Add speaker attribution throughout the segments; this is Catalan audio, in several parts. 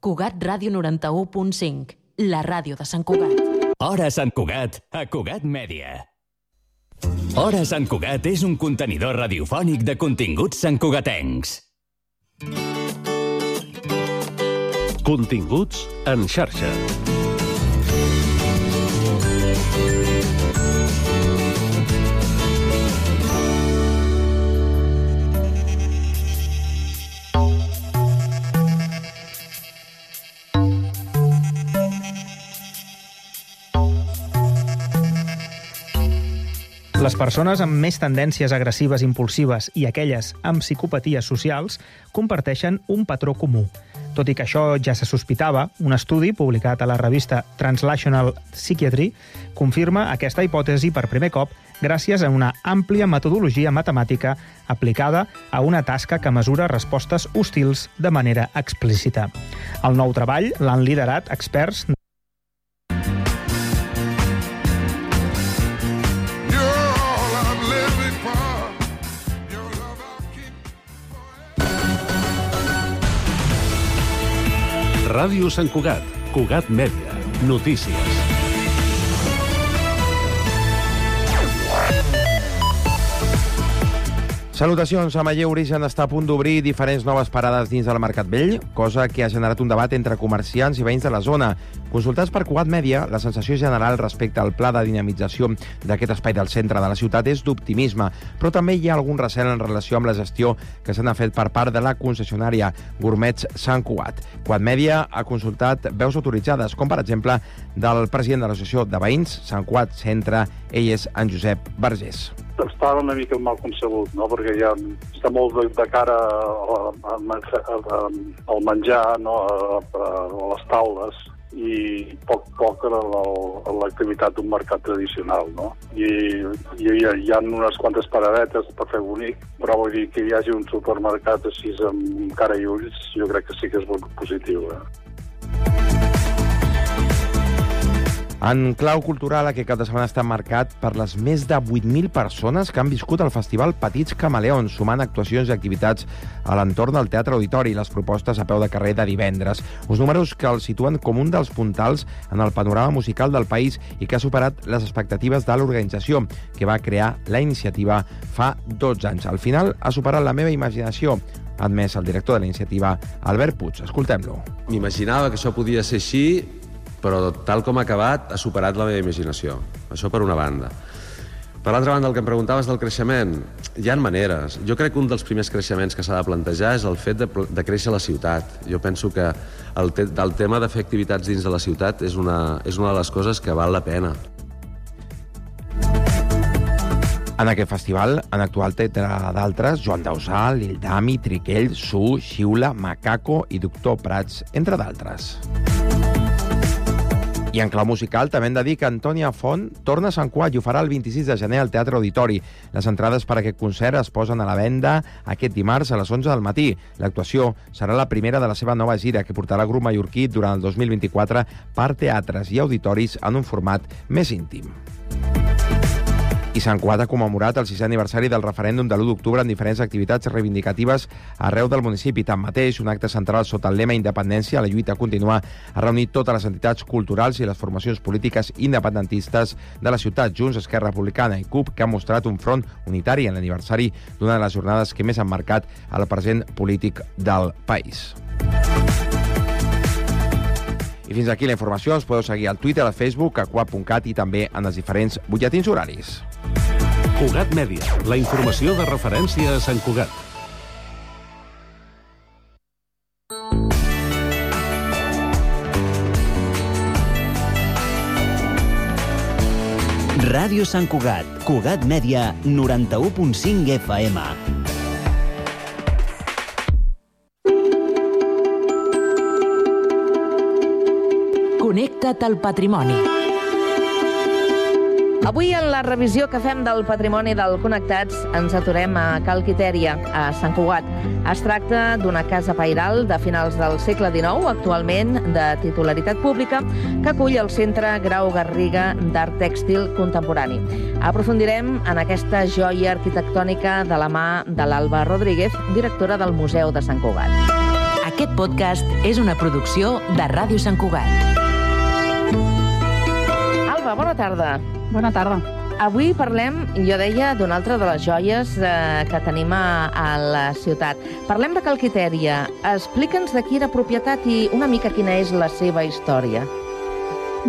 Speaker 1: Cugat Ràdio 91.5, la ràdio de Sant Cugat.
Speaker 2: Hora Sant Cugat, a Cugat Mèdia. Hora Sant Cugat és un contenidor radiofònic de continguts santcugatencs.
Speaker 3: Continguts en xarxa.
Speaker 4: Les persones amb més tendències agressives impulsives i aquelles amb psicopaties socials comparteixen un patró comú. Tot i que això ja se sospitava, un estudi publicat a la revista Translational Psychiatry confirma aquesta hipòtesi per primer cop gràcies a una àmplia metodologia matemàtica aplicada a una tasca que mesura respostes hostils de manera explícita. El nou treball l'han liderat experts
Speaker 3: Ràdio Sant Cugat, Cugat Mèdia, notícies.
Speaker 5: Salutacions. A Maller Origen està a punt d'obrir diferents noves parades dins del Mercat Vell, cosa que ha generat un debat entre comerciants i veïns de la zona. Consultats per Cugat Mèdia, la sensació general respecte al pla de dinamització d'aquest espai del centre de la ciutat és d'optimisme, però també hi ha algun recel en relació amb la gestió que n'ha fet per part de la concessionària Gourmets Sant Cugat. Cugat Mèdia ha consultat veus autoritzades, com per exemple del president de l'Associació de Veïns Sant Cugat Centre, ell és en Josep Vergés
Speaker 6: està una mica mal concebut, no? perquè ja està molt de, de cara al menjar, no? a, a, a les taules, i poc poc a l'activitat d'un mercat tradicional, no? I, i hi, ha, hi ha unes quantes paradetes per fer bonic, però vull dir que hi hagi un supermercat així amb cara i ulls, jo crec que sí que és molt positiu. Eh?
Speaker 5: En clau cultural, aquest cap de setmana està marcat per les més de 8.000 persones que han viscut el festival Petits Camaleons, sumant actuacions i activitats a l'entorn del Teatre Auditori i les propostes a peu de carrer de divendres. Uns números que el situen com un dels puntals en el panorama musical del país i que ha superat les expectatives de l'organització, que va crear la iniciativa fa 12 anys. Al final ha superat la meva imaginació, admès el director de la iniciativa, Albert Puig. Escoltem-lo.
Speaker 7: M'imaginava que això podia ser així però tal com ha acabat ha superat la meva imaginació. Això per una banda. Per l'altra banda, el que em preguntaves del creixement, hi ha maneres. Jo crec que un dels primers creixements que s'ha de plantejar és el fet de, de créixer la ciutat. Jo penso que el, te, el tema de fer activitats dins de la ciutat és una, és una de les coses que val la pena.
Speaker 5: En aquest festival han actuat entre d'altres Joan Dausà, Lil Dami, Triquell, Su, Xiula, Macaco i Doctor Prats, entre d'altres. I en clau musical també hem de dir que Antònia Font torna a Sant Cuat i ho farà el 26 de gener al Teatre Auditori. Les entrades per a aquest concert es posen a la venda aquest dimarts a les 11 del matí. L'actuació serà la primera de la seva nova gira que portarà el grup mallorquí durant el 2024 per teatres i auditoris en un format més íntim. I Sant Cuat ha commemorat el sisè aniversari del referèndum de l'1 d'octubre en diferents activitats reivindicatives arreu del municipi. Tanmateix, un acte central sota el lema Independència, la lluita continua, ha reunit totes les entitats culturals i les formacions polítiques independentistes de la ciutat, Junts, Esquerra Republicana i CUP, que han mostrat un front unitari en l'aniversari d'una de les jornades que més han marcat el present polític del país. I fins aquí la informació. Ens podeu seguir al Twitter, al Facebook, a quap.cat i també en els diferents butlletins horaris.
Speaker 3: Cugat Mèdia, la informació de referència a Sant Cugat.
Speaker 2: Ràdio Sant Cugat, Cugat Mèdia, 91.5 FM.
Speaker 1: Connecta't al patrimoni.
Speaker 8: Avui, en la revisió que fem del patrimoni del Connectats, ens aturem a Cal Quitèria, a Sant Cugat. Es tracta d'una casa pairal de finals del segle XIX, actualment de titularitat pública, que acull el Centre Grau Garriga d'Art Tèxtil Contemporani. Aprofundirem en aquesta joia arquitectònica de la mà de l'Alba Rodríguez, directora del Museu de Sant Cugat.
Speaker 1: Aquest podcast és una producció de Ràdio Sant Cugat.
Speaker 8: Alba, bona tarda.
Speaker 9: Bona tarda.
Speaker 8: Avui parlem, jo deia, d'una altra de les joies eh, que tenim a, a la ciutat. Parlem de Calquitèria. Explica'ns de qui era propietat i una mica quina és la seva història.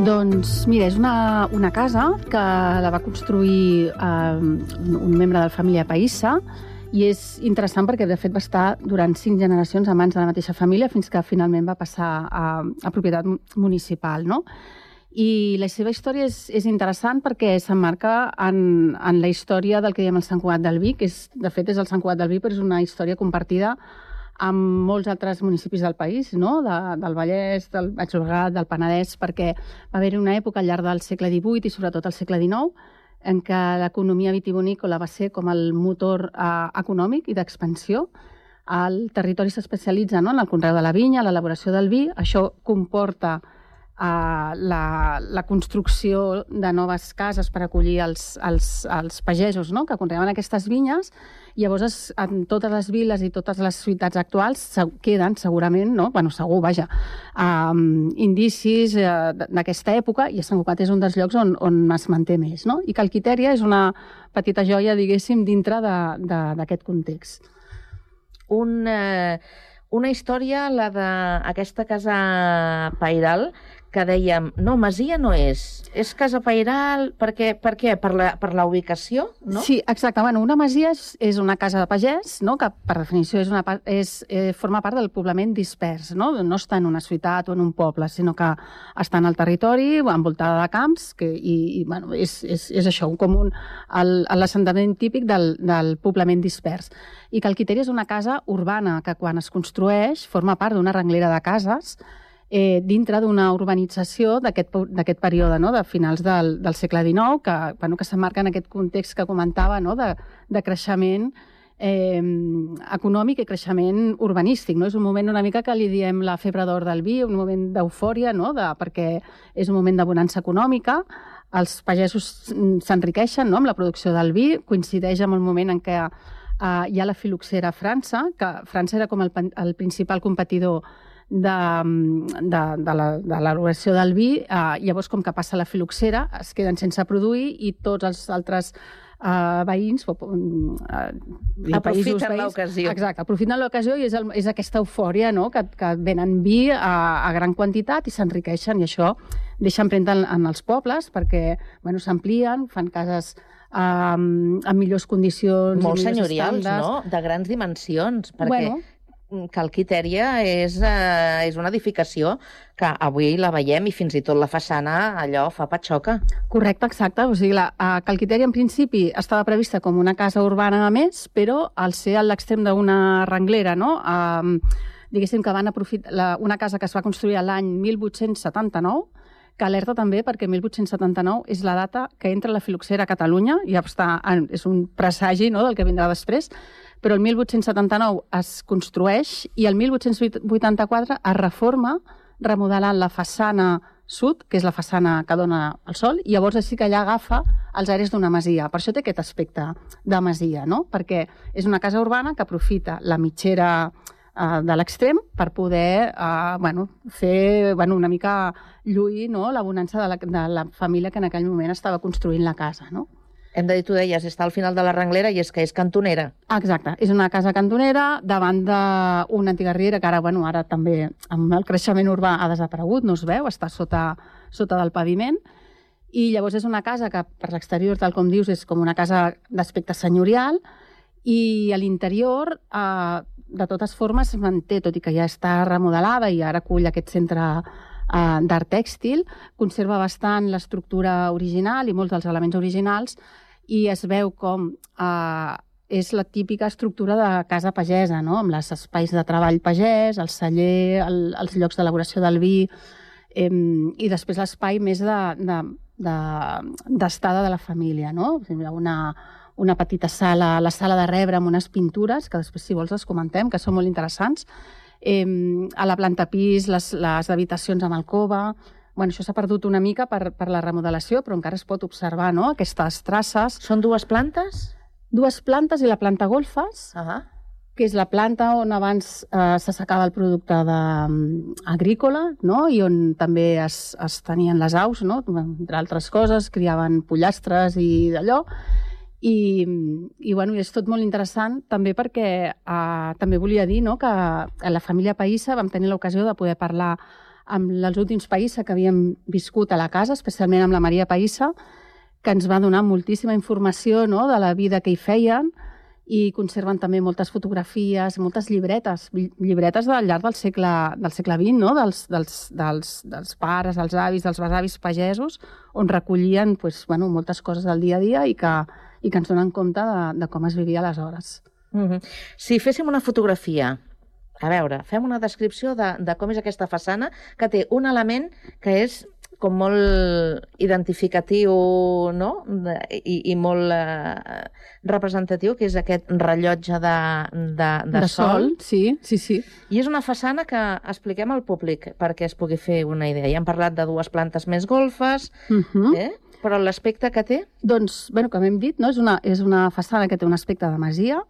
Speaker 9: Doncs mira, és una, una casa que la va construir eh, un membre de la família Païssa i és interessant perquè, de fet, va estar durant cinc generacions a mans de la mateixa família fins que finalment va passar a, a propietat municipal, no? I la seva història és, és interessant perquè s'emmarca en, en la història del que diem el Sant Cugat del Vi, que és, de fet és el Sant Cugat del Vi, però és una història compartida amb molts altres municipis del país, no? de, del Vallès, del Baix Llobregat, del Penedès, perquè va haver-hi una època al llarg del segle XVIII i sobretot al segle XIX en què l'economia vitivinícola va ser com el motor eh, econòmic i d'expansió. El territori s'especialitza no? en el conreu de la vinya, l'elaboració del vi. Això comporta eh, la, la construcció de noves cases per acollir els, els, els pagesos no? que conreaven aquestes vinyes Llavors, es, en totes les viles i totes les ciutats actuals se, queden segurament, no? bueno, segur, vaja, um, indicis uh, d'aquesta època i Sant Cugat és un dels llocs on, on es manté més. No? I Calquitèria és una petita joia, diguéssim, dintre d'aquest context.
Speaker 8: Un, eh, una història, la d'aquesta casa pairal, que dèiem, no, Masia no és, és casa pairal, per què? Per, què? per, la, per la ubicació, no?
Speaker 9: Sí, exacte. Bueno, una masia és, és una casa de pagès, no? que per definició és una, és, eh, forma part del poblament dispers, no? no està en una ciutat o en un poble, sinó que està en el territori, envoltada de camps, que, i, i bueno, és, és, és això, un, l'assentament típic del, del poblament dispers. I que el Quiteri és una casa urbana que quan es construeix forma part d'una renglera de cases eh, dintre d'una urbanització d'aquest període, no? de finals del, del segle XIX, que, bueno, que s'emmarca en aquest context que comentava no? de, de creixement eh, econòmic i creixement urbanístic. No? És un moment una mica que li diem la febre d'or del vi, un moment d'eufòria, no? de, perquè és un moment de bonança econòmica, els pagesos s'enriqueixen no? amb la producció del vi, coincideix amb el moment en què eh, hi ha la filoxera a França, que França era com el, el principal competidor de, de, de l'elaboració del vi, eh, llavors com que passa la filoxera es queden sense produir i tots els altres eh, veïns o,
Speaker 8: eh, aprofiten l'ocasió.
Speaker 9: Exacte, aprofiten l'ocasió i és, el, és aquesta eufòria no? que, que venen vi a, a gran quantitat i s'enriqueixen i això deixa empremta en, en els pobles perquè bueno, s'amplien, fan cases um, amb millors condicions
Speaker 8: molt senyorials, no? De grans dimensions, perquè bueno, Calquitèria és, eh, és una edificació que avui la veiem i fins i tot la façana allò fa patxoca.
Speaker 9: Correcte, exacte. O sigui, la a Calquitèria en principi estava prevista com una casa urbana a més, però al ser a l'extrem d'una renglera, no? Eh, diguéssim que van aprofitar la, una casa que es va construir l'any 1879, que alerta també perquè 1879 és la data que entra la filoxera a Catalunya, i ja està, és un presagi no, del que vindrà després, però el 1879 es construeix i el 1884 es reforma remodelant la façana sud, que és la façana que dona el sol, i llavors així que allà agafa els aires d'una masia. Per això té aquest aspecte de masia, no? perquè és una casa urbana que aprofita la mitgera eh, de l'extrem per poder eh, bueno, fer bueno, una mica lluir no? la bonança de la, de la família que en aquell moment estava construint la casa. No?
Speaker 8: Hem de dir, tu deies, està al final de la renglera i és que és cantonera.
Speaker 9: Exacte, és una casa cantonera davant d'una antiga riera que ara, bueno, ara també amb el creixement urbà ha desaparegut, no es veu, està sota, sota del paviment. I llavors és una casa que per l'exterior, tal com dius, és com una casa d'aspecte senyorial i a l'interior, eh, de totes formes, es manté, tot i que ja està remodelada i ara acull aquest centre eh, d'art tèxtil, conserva bastant l'estructura original i molts dels elements originals i es veu com eh, és la típica estructura de casa pagesa, no? amb els espais de treball pagès, el celler, el, els llocs d'elaboració del vi, eh, i després l'espai més d'estada de, de, de, de la família. No? Una, una petita sala, la sala de rebre amb unes pintures, que després, si vols, les comentem, que són molt interessants. Eh, a la planta pis, les, les habitacions amb alcova, Bueno, això s'ha perdut una mica per, per la remodelació, però encara es pot observar no? aquestes traces.
Speaker 8: Són dues plantes?
Speaker 9: Dues plantes i la planta golfes, uh -huh. que és la planta on abans eh, s'assecava el producte de, um, agrícola, no? i on també es, es tenien les aus, no? entre altres coses, criaven pollastres i d'allò, i, i bueno, és tot molt interessant també perquè eh, també volia dir no, que a la família Païssa vam tenir l'ocasió de poder parlar amb els últims Païssa que havíem viscut a la casa, especialment amb la Maria Païssa, que ens va donar moltíssima informació no, de la vida que hi feien i conserven també moltes fotografies, moltes llibretes, llibretes del llarg del segle, del segle XX, no? dels, dels, dels, dels pares, els avis, dels besavis pagesos, on recollien pues, bueno, moltes coses del dia a dia i que, i que ens donen compte de, de com es vivia aleshores.
Speaker 8: Mm -hmm. Si féssim una fotografia, a veure, fem una descripció de, de com és aquesta façana, que té un element que és com molt identificatiu no? I, i molt eh, representatiu, que és aquest rellotge de, de, de,
Speaker 9: de
Speaker 8: sol.
Speaker 9: sol. Sí, sí, sí.
Speaker 8: I és una façana que expliquem al públic perquè es pugui fer una idea. Ja hem parlat de dues plantes més golfes, uh
Speaker 9: Mhm.
Speaker 8: -huh. eh? Però l'aspecte que té...
Speaker 9: Doncs, bueno, com hem dit, no? és, una, és una façana que té un aspecte de masia,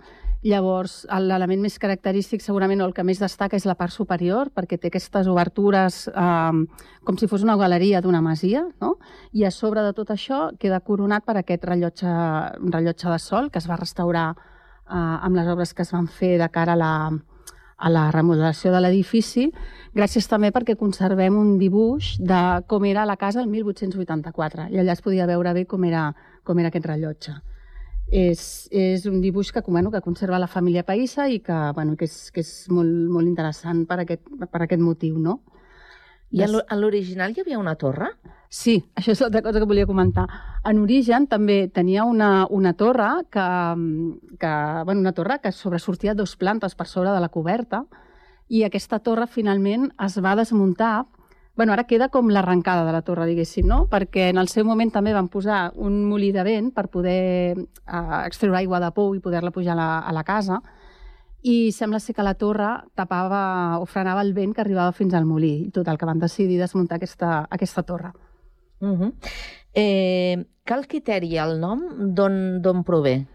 Speaker 9: Llavors, l'element més característic, segurament, o el que més destaca, és la part superior, perquè té aquestes obertures eh, com si fos una galeria d'una masia, no? i a sobre de tot això queda coronat per aquest rellotge, rellotge de sol que es va restaurar eh, amb les obres que es van fer de cara a la, a la remodelació de l'edifici, gràcies també perquè conservem un dibuix de com era la casa el 1884, i allà es podia veure bé com era, com era aquest rellotge. És, és un dibuix que, bueno, que conserva la família Païssa i que, bueno, que, és, que és molt, molt interessant per aquest, per aquest motiu, no?
Speaker 8: I en l'original hi havia una torre?
Speaker 9: Sí, això és l'altra cosa que volia comentar. En origen també tenia una, una torre que, que, bueno, una torre que sobresortia dos plantes per sobre de la coberta i aquesta torre finalment es va desmuntar bueno, ara queda com l'arrencada de la torre, diguéssim, no? Perquè en el seu moment també van posar un molí de vent per poder eh, extreure aigua de pou i poder-la pujar a la, a la casa i sembla ser que la torre tapava o frenava el vent que arribava fins al molí. I total, que van decidir desmuntar aquesta, aquesta torre.
Speaker 8: Uh -huh. eh, cal criteri el nom d'on prové?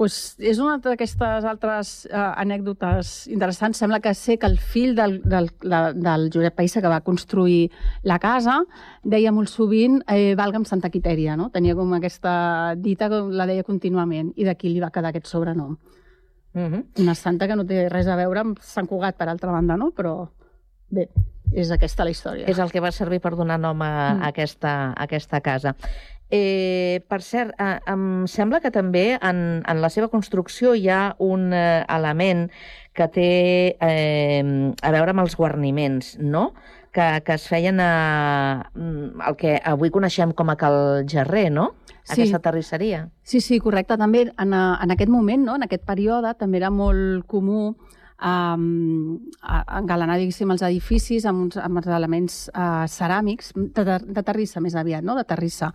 Speaker 9: pues és una d'aquestes altres eh, anècdotes interessants. Sembla que sé que el fill del, del, del Josep Païssa, que va construir la casa, deia molt sovint eh, valga'm Santa Quitèria, no? Tenia com aquesta dita la deia contínuament, i d'aquí li va quedar aquest sobrenom.
Speaker 8: Uh -huh.
Speaker 9: Una santa que no té res a veure amb Sant Cugat, per altra banda, no? Però bé, és aquesta la història.
Speaker 8: És el que va servir per donar nom a, mm. a, aquesta, a aquesta casa. Eh, per cert, eh, em sembla que també en, en la seva construcció hi ha un eh, element que té eh, a veure amb els guarniments, no? Que, que es feien a, el que avui coneixem com a Cal Gerrer, no?
Speaker 9: Sí.
Speaker 8: Aquesta terrisseria.
Speaker 9: Sí, sí, correcte. També en, en aquest moment, no? en aquest període, també era molt comú um, engalanar, diguéssim, els edificis amb, uns, amb els elements uh, ceràmics, de, de, de terrissa més aviat, no? de terrissa.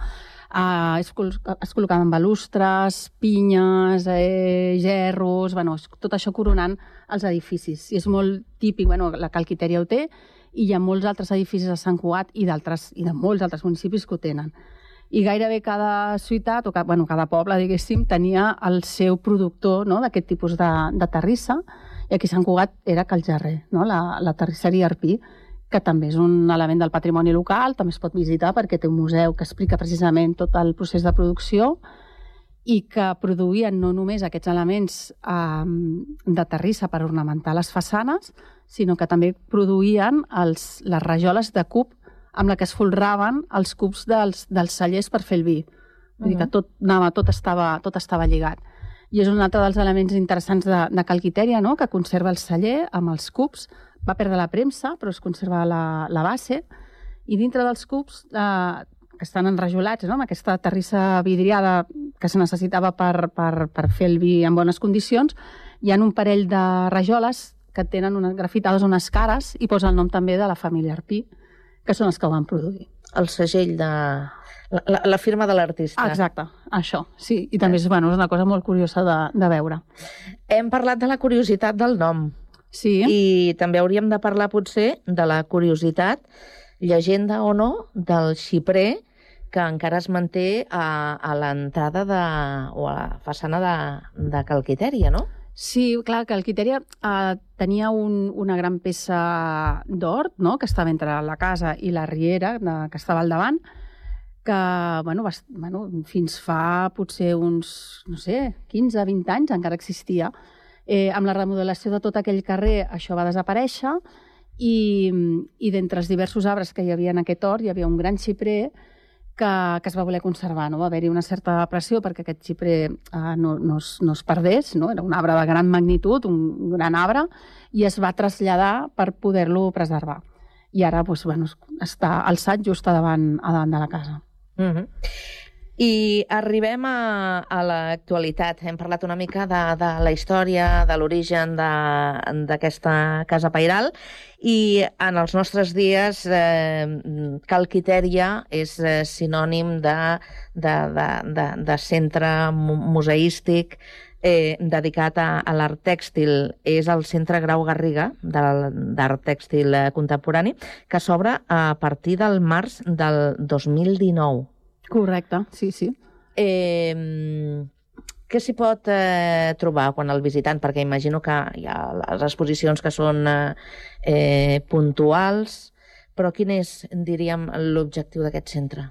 Speaker 9: Uh, es, es col·locaven balustres, pinyes, eh, gerros, bueno, tot això coronant els edificis. I és molt típic, bueno, la Calquiteria ho té, i hi ha molts altres edificis a Sant Cugat i, i de molts altres municipis que ho tenen. I gairebé cada ciutat, o cada, bueno, cada poble, diguéssim, tenia el seu productor no?, d'aquest tipus de, de terrissa, i aquí a Sant Cugat era Calgerrer, no? la, la terrisseria Arpí, que també és un element del patrimoni local, també es pot visitar perquè té un museu que explica precisament tot el procés de producció i que produïen no només aquests elements eh, de terrissa per ornamentar les façanes, sinó que també produïen els, les rajoles de cub amb la que es folraven els cubs dels, dels cellers per fer el vi. Vull uh -huh. dir que tot, anava, tot, estava, tot estava lligat. I és un altre dels elements interessants de, de Calquitèria, no? que conserva el celler amb els cubs, va perdre la premsa, però es conserva la, la base, i dintre dels cubs, eh, que estan enrajolats, no? amb aquesta terrissa vidriada que se necessitava per, per, per fer el vi en bones condicions, hi ha un parell de rajoles que tenen unes, grafitades unes cares i posa el nom també de la família Arpí, que són els que ho van produir.
Speaker 8: El segell de... La, la firma de l'artista.
Speaker 9: Ah, exacte, això, sí. I també és, bueno, és una cosa molt curiosa de, de veure.
Speaker 8: Hem parlat de la curiositat del nom.
Speaker 9: Sí.
Speaker 8: I també hauríem de parlar, potser, de la curiositat, llegenda o no, del xiprer que encara es manté a, a l'entrada de, o a la façana de, de Calquitèria, no?
Speaker 9: Sí, clar, que el Quiteria eh, tenia un, una gran peça d'hort, no?, que estava entre la casa i la riera, de, que estava al davant, que, bueno, va, bueno, fins fa potser uns, no sé, 15-20 anys encara existia. Eh, amb la remodelació de tot aquell carrer això va desaparèixer i, i d'entre els diversos arbres que hi havia en aquest hort hi havia un gran xiprer que, que es va voler conservar. No? Va haver-hi una certa pressió perquè aquest xiprer eh, no, no, es, no es perdés, no? era un arbre de gran magnitud, un gran arbre, i es va traslladar per poder-lo preservar. I ara doncs, bueno, està alçat just a davant, a davant de la casa.
Speaker 8: Mm -hmm. I arribem a, a l'actualitat. Hem parlat una mica de, de la història, de l'origen d'aquesta casa pairal i en els nostres dies eh, Calquitèria és eh, sinònim de, de, de, de, de centre museístic eh, dedicat a, a l'art tèxtil. És el Centre Grau Garriga d'Art Tèxtil eh, Contemporani que s'obre a partir del març del 2019
Speaker 9: Correcte, sí, sí.
Speaker 8: Eh, què s'hi pot eh, trobar quan el visitant? Perquè imagino que hi ha les exposicions que són eh, eh puntuals, però quin és, diríem, l'objectiu d'aquest centre?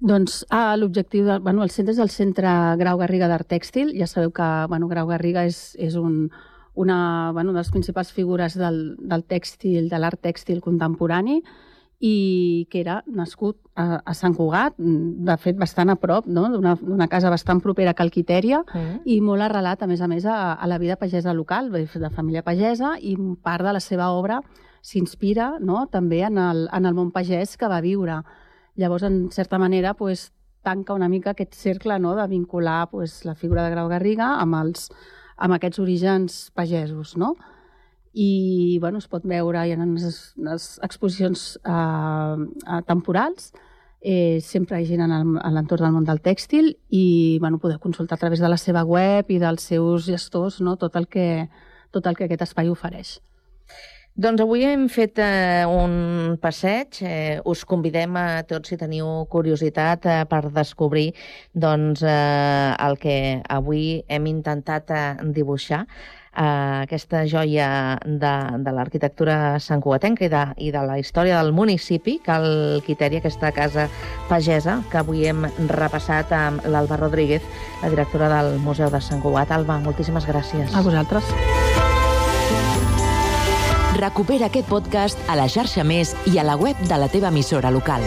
Speaker 9: Doncs ah, l'objectiu, de, bueno, el centre és el Centre Grau Garriga d'Art Tèxtil. Ja sabeu que bueno, Grau Garriga és, és un, una, bueno, una de les principals figures del, del tèxtil, de l'art tèxtil contemporani, i que era nascut a, a Sant Cugat, de fet bastant a prop, no? d'una casa bastant propera a Calquitèria mm. i molt arrelat, a més a més, a, a la vida pagesa local, de família pagesa, i part de la seva obra s'inspira no? també en el, en el món pagès que va viure. Llavors, en certa manera, pues, tanca una mica aquest cercle no? de vincular pues, la figura de Grau Garriga amb, els, amb aquests orígens pagesos. No? I bueno, es pot veure, hi ha unes, unes exposicions eh, temporals, eh, sempre hi ha gent a l'entorn del món del tèxtil i bueno, poder consultar a través de la seva web i dels seus gestors no? tot, el que, tot el que aquest espai ofereix.
Speaker 8: Doncs avui hem fet eh, un passeig. Eh, us convidem a tots, si teniu curiositat, eh, per descobrir doncs, eh, el que avui hem intentat eh, dibuixar eh, aquesta joia de, de l'arquitectura santcugatenca i de, i de la història del municipi, Cal Quiteri, aquesta casa pagesa, que avui hem repassat amb l'Alba Rodríguez, la directora del Museu de Sant Cugat. Alba, moltíssimes gràcies.
Speaker 9: A vosaltres.
Speaker 1: Recupera aquest podcast a la xarxa Més i a la web de la teva emissora local.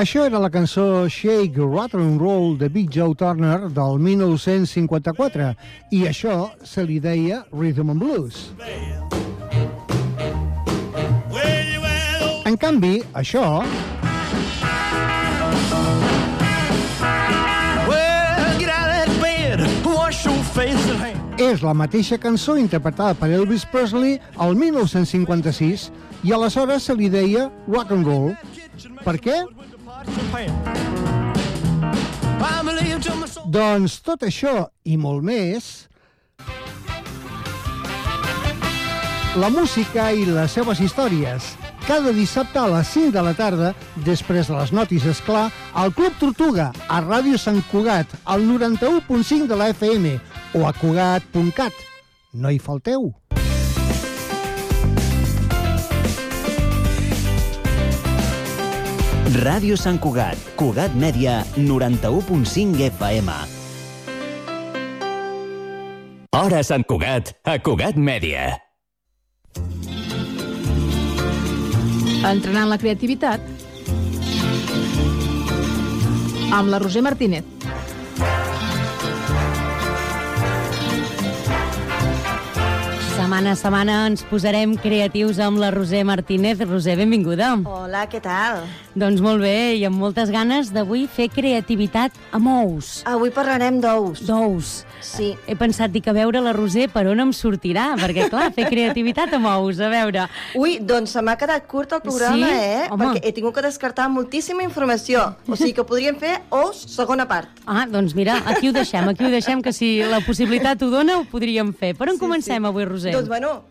Speaker 10: Això era la cançó Shake, Rock and Roll de Big Joe Turner del 1954 i això se li deia Rhythm and Blues. En canvi, això... És la mateixa cançó interpretada per Elvis Presley al 1956 i aleshores se li deia rock and roll. Per què? Doncs tot això i molt més... La música i les seves històries. Cada dissabte a les 5 de la tarda, després de les notícies, clar, al Club Tortuga, a Ràdio Sant Cugat, al 91.5 de la FM o a cugat.cat. No hi falteu.
Speaker 2: Ràdio Sant Cugat, Cugat Mèdia, 91.5 FM. Hora Sant Cugat, a Cugat Mèdia.
Speaker 11: Entrenant la creativitat amb la Roser Martínez.
Speaker 12: Setmana a setmana ens posarem creatius amb la Roser Martínez. Roser, benvinguda.
Speaker 13: Hola, què tal?
Speaker 12: Doncs molt bé, i amb moltes ganes d'avui fer creativitat amb ous.
Speaker 13: Avui parlarem d'ous.
Speaker 12: D'ous.
Speaker 13: Sí.
Speaker 12: He pensat, dic, a veure la Roser per on em sortirà, perquè, clar, fer creativitat amb ous, a veure...
Speaker 13: Ui, doncs se m'ha quedat curt el programa,
Speaker 12: Sí?
Speaker 13: eh?
Speaker 12: Home.
Speaker 13: Perquè he tingut que descartar moltíssima informació. O sigui que podríem fer ous segona part.
Speaker 12: Ah, doncs mira, aquí ho deixem, aquí ho deixem, que si la possibilitat ho dona, ho podríem fer. Per on comencem avui, Roser?
Speaker 13: Doncs bueno,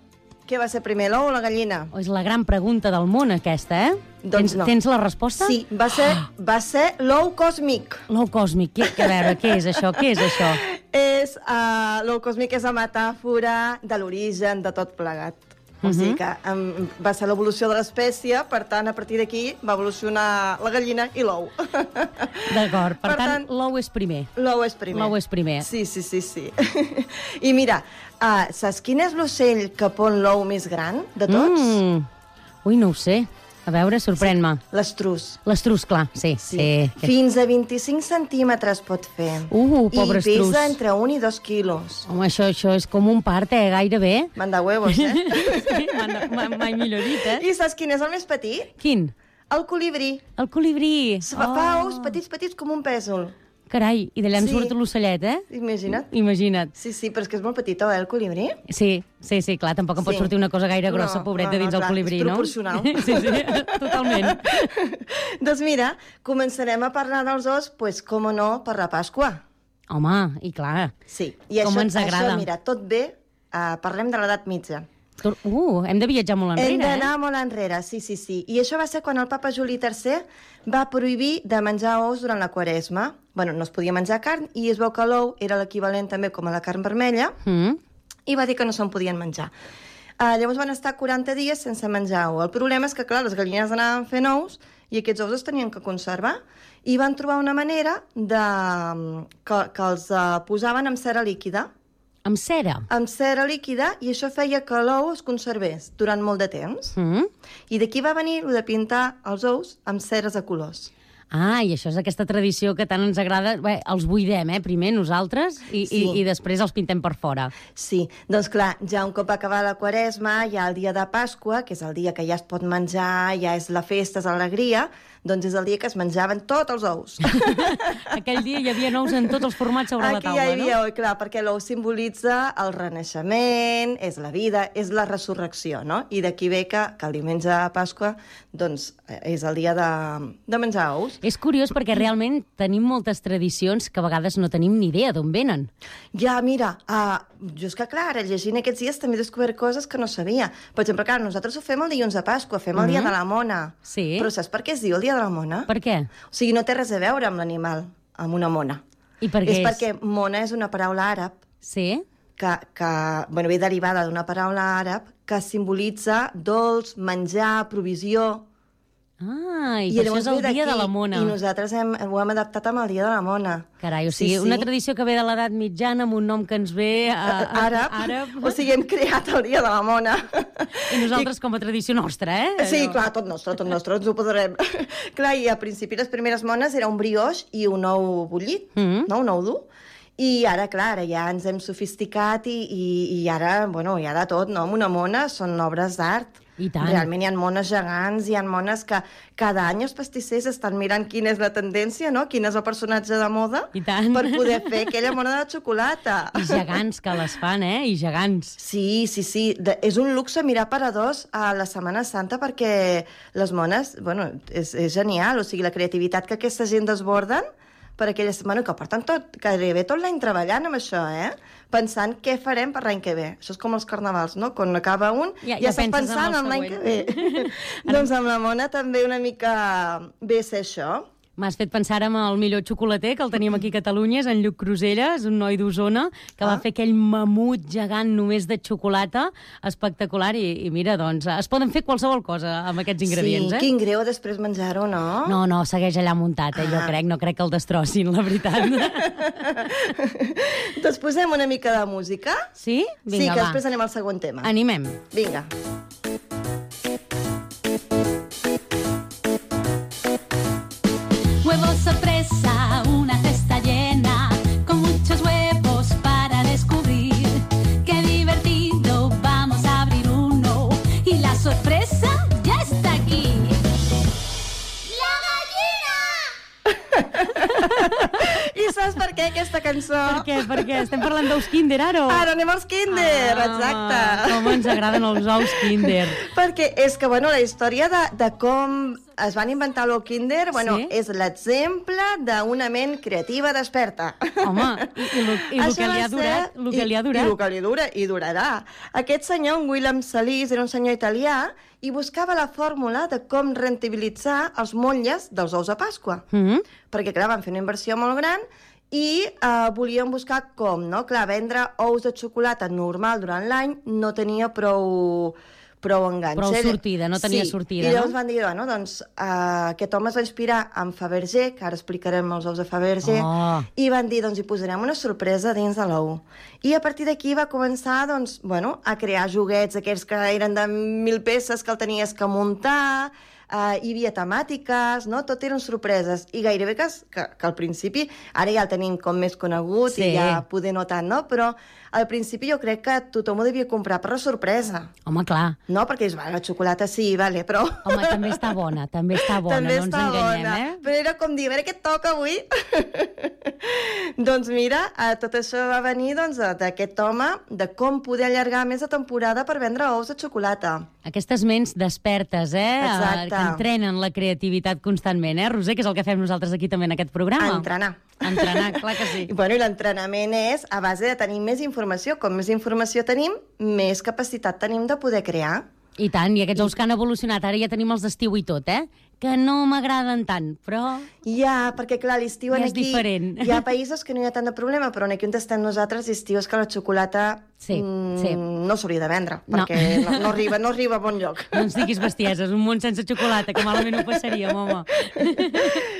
Speaker 13: què va ser primer, l'ou o la gallina?
Speaker 12: És la gran pregunta del món, aquesta, eh?
Speaker 13: Doncs
Speaker 12: tens,
Speaker 13: no.
Speaker 12: tens la resposta?
Speaker 13: Sí, va ser, va ser l'ou còsmic.
Speaker 12: L'ou còsmic, què, a veure, què és això? Què és això?
Speaker 13: És, uh, l'ou còsmic és la metàfora de l'origen de tot plegat. O
Speaker 12: Mhm.
Speaker 13: sigui que um, va ser l'evolució de l'espècie, per tant, a partir d'aquí va evolucionar la gallina i l'ou.
Speaker 12: D'acord, per,
Speaker 13: Per
Speaker 12: tant,
Speaker 13: tant,
Speaker 12: l'ou és primer.
Speaker 13: L'ou és primer.
Speaker 12: L'ou és primer.
Speaker 13: Sí, sí, sí, sí. I mira, uh, saps quin és l'ocell que pon l'ou més gran de tots?
Speaker 12: Mm. Ui, no ho sé. A veure, sorprèn-me.
Speaker 13: L'estrus.
Speaker 12: L'estrus, clar, sí. sí. sí. que-
Speaker 13: Fins a 25 centímetres pot fer.
Speaker 12: Uh, pobre
Speaker 13: I pesa
Speaker 12: estrus.
Speaker 13: entre 1 i 2 quilos.
Speaker 12: Home, això, això és com un part, eh, gairebé.
Speaker 13: Manda huevos, eh?
Speaker 12: sí, manda, ma- mai millor dit, eh?
Speaker 13: I saps quin és el més petit?
Speaker 12: Quin?
Speaker 13: El colibrí.
Speaker 12: El colibrí.
Speaker 13: Fa ous petits, petits com un pèsol.
Speaker 12: Carai, i d'allà en
Speaker 13: Sí.
Speaker 12: surt l'ocellet, eh?
Speaker 13: Imagina't.
Speaker 12: Imagina't.
Speaker 13: Sí, sí, però és que és molt petitó, eh, el colibrí?
Speaker 12: Sí, sí, sí, clar, tampoc en pot
Speaker 13: Sí.
Speaker 12: sortir una cosa gaire grossa,
Speaker 13: No,
Speaker 12: pobreta,
Speaker 13: no, no,
Speaker 12: dins el
Speaker 13: clar,
Speaker 12: colibrí,
Speaker 13: és
Speaker 12: no?
Speaker 13: proporcional.
Speaker 12: Sí, sí, totalment.
Speaker 13: doncs mira, començarem a parlar dels ous, pues, com no, per la Pasqua.
Speaker 12: Home, i clar.
Speaker 13: Sí, i
Speaker 12: Com
Speaker 13: això,
Speaker 12: ens agrada.
Speaker 13: això, mira, tot bé, uh, parlem de l'edat mitja.
Speaker 12: Uh, hem de viatjar molt enrere,
Speaker 13: Hem d'anar
Speaker 12: eh?
Speaker 13: molt enrere, sí, sí, sí. I això va ser quan el papa Juli III va prohibir de menjar ous durant la quaresma. bueno, no es podia menjar carn i es veu que l'ou era l'equivalent també com a la carn vermella
Speaker 12: Mm.
Speaker 13: i va dir que no se'n podien menjar. Uh, llavors van estar 40 dies sense menjar ou. El problema és que, clar, les gallines anaven fent ous i aquests ous es tenien que conservar i van trobar una manera de, que, que els uh, posaven amb cera líquida.
Speaker 12: Amb cera?
Speaker 13: Amb cera líquida i això feia que l'ou es conservés durant molt de temps.
Speaker 12: Mm.
Speaker 13: I d'aquí va venir el de pintar els ous amb ceres de colors.
Speaker 12: Ah, i això és aquesta tradició que tant ens agrada. Bé, els buidem, eh, primer nosaltres, i,
Speaker 13: Sí.
Speaker 12: i, i després els pintem per fora.
Speaker 13: Sí, doncs clar, ja un cop acaba la quaresma, ha el dia de Pasqua, que és el dia que ja es pot menjar, ja és la festa, és l'alegria, doncs és el dia que es menjaven tots els ous.
Speaker 12: Aquell dia hi havia nous en tots els formats sobre la
Speaker 13: Aquí
Speaker 12: taula,
Speaker 13: ja hi havia,
Speaker 12: no?
Speaker 13: oi, clar, perquè l'ou simbolitza el renaixement, és la vida, és la resurrecció, no? I d'aquí ve que, que el diumenge de Pasqua, doncs, eh, és el dia de, de menjar ous.
Speaker 12: És curiós perquè realment tenim moltes tradicions que a vegades no tenim ni idea d'on venen.
Speaker 13: Ja, mira, uh, jo és que, clar, ara llegint aquests dies també he descobert coses que no sabia. Per exemple, clar, nosaltres ho fem el dilluns de Pasqua, fem el dia
Speaker 12: Mhm.
Speaker 13: de la mona.
Speaker 12: Sí.
Speaker 13: Però saps per què es diu el dia de la mona?
Speaker 12: Per què?
Speaker 13: O sigui, no té res a veure amb l'animal, amb una mona.
Speaker 12: I per què
Speaker 13: és
Speaker 12: és?
Speaker 13: perquè mona és una paraula àrab
Speaker 12: Sí?
Speaker 13: que, que bueno, ve derivada d'una paraula àrab que simbolitza dolç, menjar, provisió...
Speaker 12: Ah, i, per això és el dia de la mona.
Speaker 13: I nosaltres hem, ho hem adaptat amb el dia de la mona.
Speaker 12: Carai, o sigui, una tradició que ve de l'edat mitjana amb un nom que ens ve... A, a,
Speaker 13: àrab,
Speaker 12: àrab.
Speaker 13: o sigui, hem creat el dia de la mona.
Speaker 12: I nosaltres com a tradició nostra, eh?
Speaker 13: Sí,
Speaker 12: Allò-
Speaker 13: clar, tot nostre, tot nostre, ens ho podrem. clar, i a principi les primeres mones era un brioix i un ou bullit,
Speaker 12: Mm.
Speaker 13: no? un ou dur. I ara, clar, ara ja ens hem sofisticat i, i, i ara, bueno, hi ha de tot, no? Amb una mona són obres d'art.
Speaker 12: I tant.
Speaker 13: Realment hi ha mones gegants, hi ha mones que cada any els pastissers estan mirant quina és la tendència, no? Quin és el personatge de moda
Speaker 12: I tant.
Speaker 13: per poder fer aquella mona de xocolata.
Speaker 12: I gegants que les fan, eh? I gegants.
Speaker 13: Sí, sí, sí. De, és un luxe mirar paradors a la Setmana Santa perquè les mones, bueno, és, és genial. O sigui, la creativitat que aquesta gent desborden per aquella setmana, que porten tot, gairebé tot l'any treballant amb això, eh? Pensant què farem per l'any que ve. Això és com els carnavals, no? Quan acaba un,
Speaker 12: Ja-
Speaker 13: ja,
Speaker 12: ja
Speaker 13: estàs pensant en l'any que ve. doncs amb la mona també una mica ve ser això.
Speaker 12: M'has fet pensar en el millor xocolater, que el tenim aquí a Catalunya, és en Lluc Cruselles, un noi d'Osona, que va
Speaker 13: Ah.
Speaker 12: fer aquell mamut gegant només de xocolata, espectacular, i, i mira, doncs, es poden fer qualsevol cosa amb aquests ingredients,
Speaker 13: sí,
Speaker 12: eh?
Speaker 13: quin greu després menjar-ho, no?
Speaker 12: No, no, segueix allà muntat, eh, jo
Speaker 13: Ah.
Speaker 12: crec, no crec que el destrossin, la veritat.
Speaker 13: doncs posem una mica de música.
Speaker 12: Sí?
Speaker 13: sí,
Speaker 12: Vinga,
Speaker 13: que
Speaker 12: va.
Speaker 13: després anem al següent tema.
Speaker 12: Animem.
Speaker 13: Vinga.
Speaker 14: Huevo
Speaker 13: saps per què aquesta cançó?
Speaker 12: Per què? Per què? Estem parlant d'ous kinder, ara? o?
Speaker 13: Ara anem als kinder,
Speaker 12: Ah,
Speaker 13: exacte.
Speaker 12: Com ens agraden els ous kinder.
Speaker 13: Perquè és que, bueno, la història de, de com es van inventar l'ou kinder, bueno,
Speaker 12: Sí?
Speaker 13: és l'exemple d'una ment creativa desperta.
Speaker 12: Home, i, i, lo, i
Speaker 13: Això
Speaker 12: que li ha durat,
Speaker 13: ser-
Speaker 12: lo que
Speaker 13: i-
Speaker 12: li ha
Speaker 13: I
Speaker 12: durat.
Speaker 13: el que li dura, i durarà. Aquest senyor, en William Salís, era un senyor italià i buscava la fórmula de com rentabilitzar els motlles dels ous de Pasqua.
Speaker 12: Mm -hmm.
Speaker 13: Perquè, clar, van fer una inversió molt gran i eh, volien buscar com, no? Clar, vendre ous de xocolata normal durant l'any no tenia prou prou enganx.
Speaker 12: Prou
Speaker 13: eh?
Speaker 12: sortida, no tenia
Speaker 13: sí.
Speaker 12: sortida,
Speaker 13: I llavors
Speaker 12: no?
Speaker 13: van dir, bueno, doncs, uh, aquest home es va inspirar en Fabergé, que ara explicarem els ous de Fabergé,
Speaker 12: Oh.
Speaker 13: i van dir, doncs, hi posarem una sorpresa dins de l'ou. I a partir d'aquí va començar, doncs, bueno, a crear joguets, aquells que eren de mil peces que el tenies que muntar, uh, hi havia temàtiques, no? Tot eren sorpreses. I gairebé que, que, que al principi, ara ja el tenim com més conegut
Speaker 12: Sí.
Speaker 13: i ja poder no tant, no? Però al principi jo crec que tothom ho devia comprar per la sorpresa.
Speaker 12: Home, clar.
Speaker 13: No, perquè dius, va, la xocolata sí, vale, però...
Speaker 12: Home, també està bona, també està bona,
Speaker 13: També
Speaker 12: no ens enganyem,
Speaker 13: bona.
Speaker 12: eh?
Speaker 13: Però era com dir, a veure què toca avui. doncs mira, eh, tot això va venir doncs, d'aquest home, de com poder allargar més la temporada per vendre ous de xocolata.
Speaker 12: Aquestes ments despertes, eh?
Speaker 13: Exacte.
Speaker 12: Que entrenen la creativitat constantment, eh, Roser? Que és el que fem nosaltres aquí també en aquest programa.
Speaker 13: Entrenar.
Speaker 12: Entrenar, clar que sí.
Speaker 13: I, bueno, i l'entrenament és a base de tenir més informació. Com més informació tenim, més capacitat tenim de poder crear.
Speaker 12: I tant, i aquests ous que han evolucionat, ara ja tenim els d'estiu i tot, eh? Que no m'agraden tant, però...
Speaker 13: Ja, perquè clar, l'estiu
Speaker 12: Ja
Speaker 13: en
Speaker 12: és
Speaker 13: aquí...
Speaker 12: diferent.
Speaker 13: Hi ha països que no hi ha tant de problema, però en aquí on estem nosaltres, l'estiu és que la xocolata
Speaker 12: Sí,
Speaker 13: mm,
Speaker 12: sí.
Speaker 13: no s'hauria de vendre,
Speaker 12: No.
Speaker 13: perquè no, no, arriba, no arriba a bon lloc.
Speaker 12: No ens diguis bestieses, un món sense xocolata, que malament ho passaríem, home.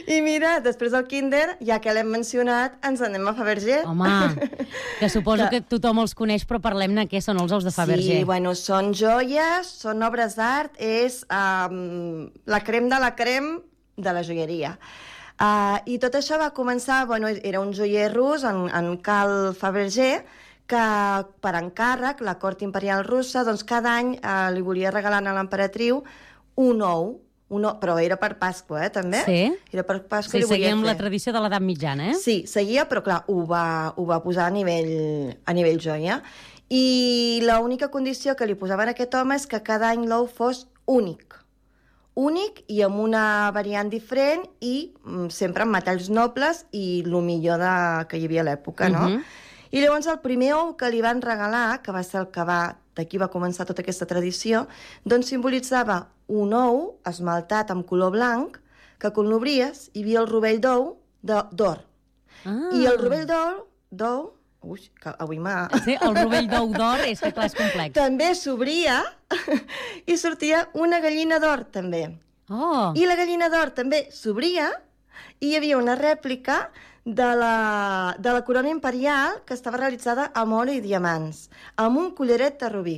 Speaker 13: I mira, després del kinder, ja que l'hem mencionat, ens anem a Fabergé.
Speaker 12: Home, que suposo que tothom els coneix, però parlem-ne què són els ous de Fabergé.
Speaker 13: Sí, bueno, són joies, són obres d'art, és um, la crem de la crem de la joieria. Uh, I tot això va començar, bueno, era un joier rus, en, en Cal Fabergé, que per encàrrec, la cort imperial russa, doncs cada any uh, li volia regalar a l'emperatriu un ou, un ou, però era per Pasqua, eh, també?
Speaker 12: Sí.
Speaker 13: Era per Pasqua
Speaker 12: Sí,
Speaker 13: i li volia fer.
Speaker 12: la tradició de l'edat mitjana, eh?
Speaker 13: Sí, seguia, però clar, ho va, ho va posar a nivell, a nivell joia. I l'única condició que li posaven a aquest home és que cada any l'ou fos únic. Únic i amb una variant diferent i mm, sempre amb metalls nobles i el millor de, que hi havia a l'època, no?
Speaker 12: Mhm.
Speaker 13: I llavors el primer ou que li van regalar, que va ser el que va, d'aquí va començar tota aquesta tradició, doncs simbolitzava un ou esmaltat amb color blanc, que quan l'obries hi havia el rovell d'ou d'or.
Speaker 12: Ah.
Speaker 13: I el rovell d'ou, d'ou, ui, que avui m'ha...
Speaker 12: Sí, el rovell d'ou d'or és que clar, és complex.
Speaker 13: També s'obria i sortia una gallina d'or, també.
Speaker 12: Oh.
Speaker 13: I la gallina d'or també s'obria i hi havia una rèplica de la, de la corona imperial que estava realitzada amb or i diamants, amb un collaret de rubí,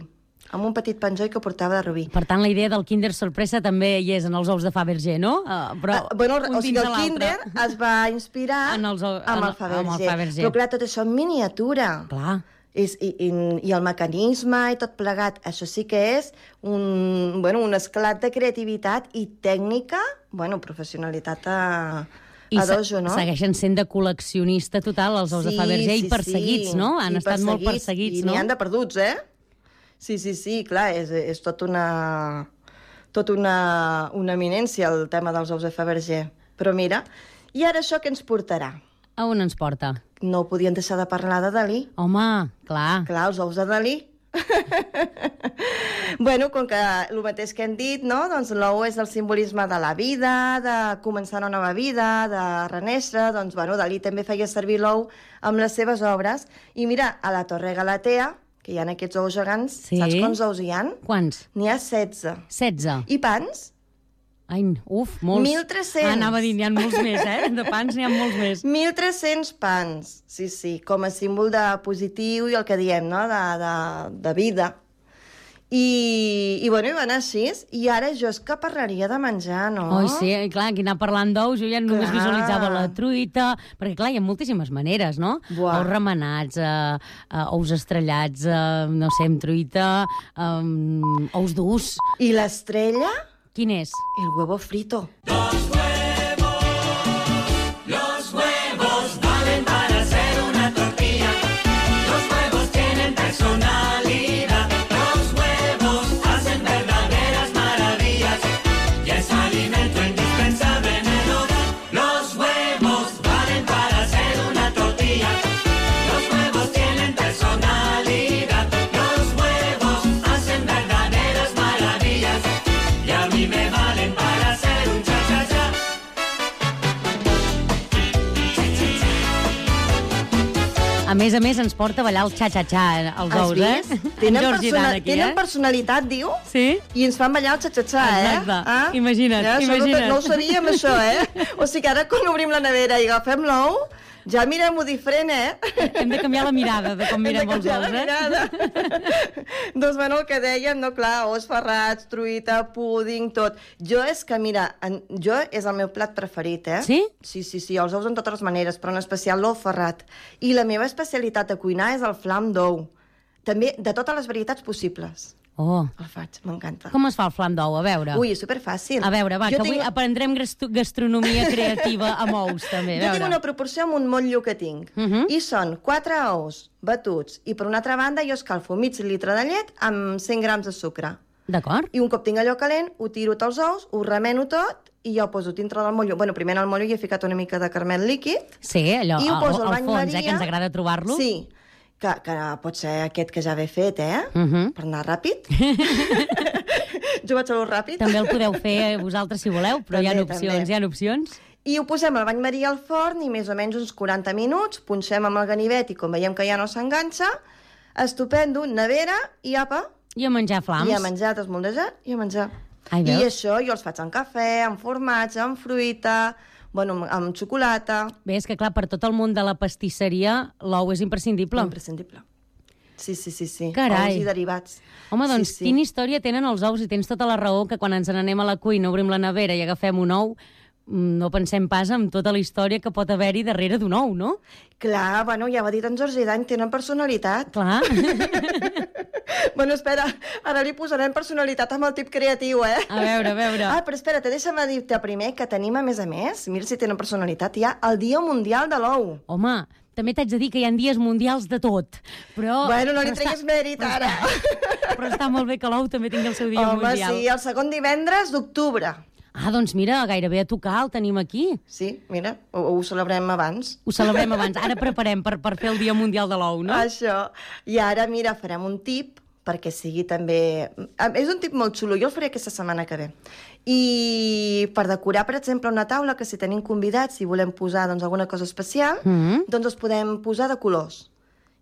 Speaker 13: amb un petit penjoll que portava de rubí.
Speaker 12: Per tant, la idea del Kinder Sorpresa també hi és en els ous de Fabergé, no? Uh, però
Speaker 13: Ah, bueno, o sigui, el. Kinder es va inspirar
Speaker 12: En els
Speaker 13: amb, el Fabergé.
Speaker 12: amb el Fabergé.
Speaker 13: Però clar, tot això en miniatura.
Speaker 12: Clar.
Speaker 13: És, i, i, I el mecanisme i tot plegat, això sí que és un, bueno, un esclat de creativitat i tècnica, bueno, professionalitat a,
Speaker 12: I
Speaker 13: a
Speaker 12: se-
Speaker 13: dojo, no?
Speaker 12: segueixen sent de col·leccionista total els ous de Fabergé i perseguits, no? Han
Speaker 13: i
Speaker 12: estat molt perseguits,
Speaker 13: I
Speaker 12: no?
Speaker 13: n'hi han de perduts, eh? Sí, sí, sí, clar, és, és tot una, tot una, una eminència el tema dels ous de Fabergé. Però mira, i ara això què ens portarà?
Speaker 12: A on ens porta?
Speaker 13: No podien deixar de parlar de Dalí.
Speaker 12: Home, clar.
Speaker 13: Clar, els ous de Dalí. bueno, com que el mateix que hem dit, no? doncs l'ou és el simbolisme de la vida, de començar una nova vida, de renéixer, doncs bueno, Dalí també feia servir l'ou amb les seves obres. I mira, a la Torre Galatea, que hi ha aquests ous gegants,
Speaker 12: Sí.
Speaker 13: saps quants ous hi han?
Speaker 12: Quants?
Speaker 13: N'hi ha 16.
Speaker 12: 16.
Speaker 13: I pans?
Speaker 12: Ai, uf, molts.
Speaker 13: 1.300.
Speaker 12: Ah, anava a dir, n'hi ha molts més, eh? De pans n'hi ha molts més.
Speaker 13: 1.300 pans, sí, sí, com a símbol de positiu i el que diem, no?, de, de, de vida. I, I, bueno, i va anar així. I ara jo és que parlaria de menjar, no?
Speaker 12: Oi, sí, i clar, aquí anar parlant d'ous, jo ja només
Speaker 13: Clar.
Speaker 12: visualitzava la truita, perquè clar, hi ha moltíssimes maneres, no?
Speaker 13: Buah.
Speaker 12: Ous remenats, eh, eh, ous estrellats, eh, no sé, amb truita, eh, ous durs.
Speaker 13: I l'estrella?
Speaker 12: Quin és?
Speaker 13: El huevo frito.
Speaker 14: Los
Speaker 12: més a més, ens porta a ballar el xa-xa-xa, els
Speaker 13: Has
Speaker 12: ous, eh?
Speaker 13: vist? Tenen, persona
Speaker 12: aquí,
Speaker 13: tenen
Speaker 12: eh?
Speaker 13: personalitat, diu?
Speaker 12: Sí?
Speaker 13: I ens fan ballar el xa-xa-xa, eh?
Speaker 12: Exacte. Imagina't,
Speaker 13: ja,
Speaker 12: imagina't.
Speaker 13: No, no ho sabíem, això, eh? O sigui que ara, quan obrim la nevera i agafem l'ou, ja mirem-ho diferent, eh?
Speaker 12: Hem de canviar la mirada de com mirem els ous, eh?
Speaker 13: doncs, bueno, el que dèiem, no, clar, ous ferrats, truita, púding, tot. Jo és que, mira, en, jo és el meu plat preferit, eh?
Speaker 12: Sí?
Speaker 13: Sí, sí, sí, els ous en totes les maneres, però en especial l'ou ferrat. I la meva especialitat de cuinar és el flam d'ou. També de totes les varietats possibles.
Speaker 12: Oh.
Speaker 13: El faig, m'encanta.
Speaker 12: Com es fa el flam d'ou? A veure.
Speaker 13: Ui, és superfàcil.
Speaker 12: A veure, va,
Speaker 13: Jo
Speaker 12: que avui
Speaker 13: tinc-
Speaker 12: aprendrem gastro- gastronomia creativa amb ous, també.
Speaker 13: Jo tinc una proporció amb un motllo que tinc. Uh
Speaker 12: Mhm.
Speaker 13: -huh. I són 4 ous batuts. I per una altra banda jo escalfo mig litre de llet amb 100 grams de sucre.
Speaker 12: D'acord.
Speaker 13: I un cop tinc allò calent, ho tiro tots els ous, ho remeno tot i ja ho poso dintre del motllo. Bueno, primer en el motllo hi he ficat una mica de carmel líquid.
Speaker 12: Sí, allò,
Speaker 13: I ho poso
Speaker 12: al,
Speaker 13: al
Speaker 12: al fons,
Speaker 13: Maria.
Speaker 12: eh, que ens agrada trobar-lo.
Speaker 13: Sí, que, que pot ser aquest que ja ve fet, eh?
Speaker 12: Uh -huh.
Speaker 13: Per anar ràpid. jo vaig a ràpid.
Speaker 12: També el podeu fer vosaltres si voleu, però hi ha
Speaker 13: També,
Speaker 12: opcions,
Speaker 13: també.
Speaker 12: hi ha opcions.
Speaker 13: I ho posem al bany Maria al forn i més o menys uns 40 minuts, punxem amb el ganivet i com veiem que ja no s'enganxa, estupendo, nevera i apa.
Speaker 12: I a menjar flams.
Speaker 13: I a menjar, desmoldejar i a menjar.
Speaker 12: Ai,
Speaker 13: I això jo els faig amb cafè, amb formatge, amb fruita, bueno, amb, amb xocolata.
Speaker 12: Bé, és que clar, per tot el món de la pastisseria, l'ou és imprescindible.
Speaker 13: Imprescindible. Sí, sí, sí, sí.
Speaker 12: Carai.
Speaker 13: Ous i derivats.
Speaker 12: Home, doncs,
Speaker 13: sí, sí.
Speaker 12: quina història tenen els ous i tens tota la raó que quan ens n'anem a la cuina, obrim la nevera i agafem un ou, mm, no pensem pas en tota la història que pot haver-hi darrere d'un ou, no?
Speaker 13: Clar, bueno, ja ho ha dit en Jordi Dany, tenen personalitat.
Speaker 12: Clar.
Speaker 13: bueno, espera, ara li posarem personalitat amb el tip creatiu, eh?
Speaker 12: A veure, a veure.
Speaker 13: Ah, però espera't, deixa'm dir-te primer que tenim, a més a més, mira si tenen personalitat, ha el Dia Mundial de l'Ou.
Speaker 12: Home, també t'haig de dir que hi ha dies mundials de tot, però...
Speaker 13: Bueno, no li
Speaker 12: però
Speaker 13: treguis
Speaker 12: està-
Speaker 13: mèrit,
Speaker 12: però
Speaker 13: ara.
Speaker 12: Està, però està molt bé que l'ou també tingui el seu dia
Speaker 13: Home,
Speaker 12: mundial.
Speaker 13: sí, el segon divendres d'octubre.
Speaker 12: Ah, doncs mira, gairebé a tocar el tenim aquí.
Speaker 13: Sí, mira, ho, ho celebrem abans.
Speaker 12: Ho celebrem abans. Ara preparem per, per fer el Dia Mundial de l'Ou, no?
Speaker 13: Això. I ara, mira, farem un tip perquè sigui també... Ah, És un tip molt xulo, jo el faré aquesta setmana que ve. I per decorar, per exemple, una taula, que si tenim convidats, si volem posar doncs, alguna cosa especial,
Speaker 12: Mhm.
Speaker 13: doncs els podem posar de colors.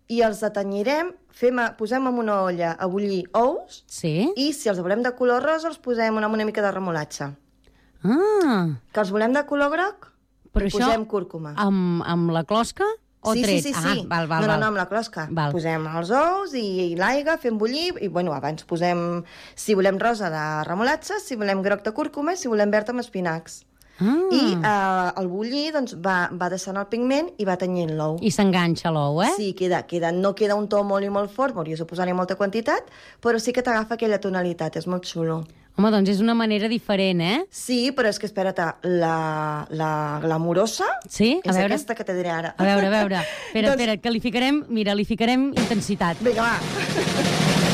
Speaker 13: I els atanyirem, fem, a- posem en una olla a bullir ous,
Speaker 12: Sí?
Speaker 13: i si els volem de color rosa, els posem amb una mica de remolatge.
Speaker 12: Ah,
Speaker 13: Que els volem de color groc,
Speaker 12: però
Speaker 13: posem cúrcuma.
Speaker 12: Amb, amb la closca o
Speaker 13: sí,
Speaker 12: tret?
Speaker 13: sí, sí,
Speaker 12: ah,
Speaker 13: sí.
Speaker 12: val, val,
Speaker 13: no, no, no, amb la closca.
Speaker 12: Val.
Speaker 13: Posem els ous i, i l'aigua, fem bullir, i bueno, abans posem, si volem rosa de remolatge, si volem groc de cúrcuma, si volem verd amb espinacs.
Speaker 12: Ah.
Speaker 13: I eh, el bullir doncs, va, va deixant el pigment i va tenyint l'ou.
Speaker 12: I s'enganxa l'ou, eh?
Speaker 13: Sí, queda, queda, no queda un to molt i molt fort, m'hauries de posar-hi molta quantitat, però sí que t'agafa aquella tonalitat, és molt xulo.
Speaker 12: Home, doncs és una manera diferent, eh?
Speaker 13: Sí, però és que espera't, la, la glamourosa
Speaker 12: Sí? A
Speaker 13: és
Speaker 12: veure.
Speaker 13: aquesta que te diré ara.
Speaker 12: A veure, a veure. Espera,
Speaker 13: Doncs-
Speaker 12: espera, que li ficarem... Mira, li ficarem intensitat.
Speaker 13: Vinga, va.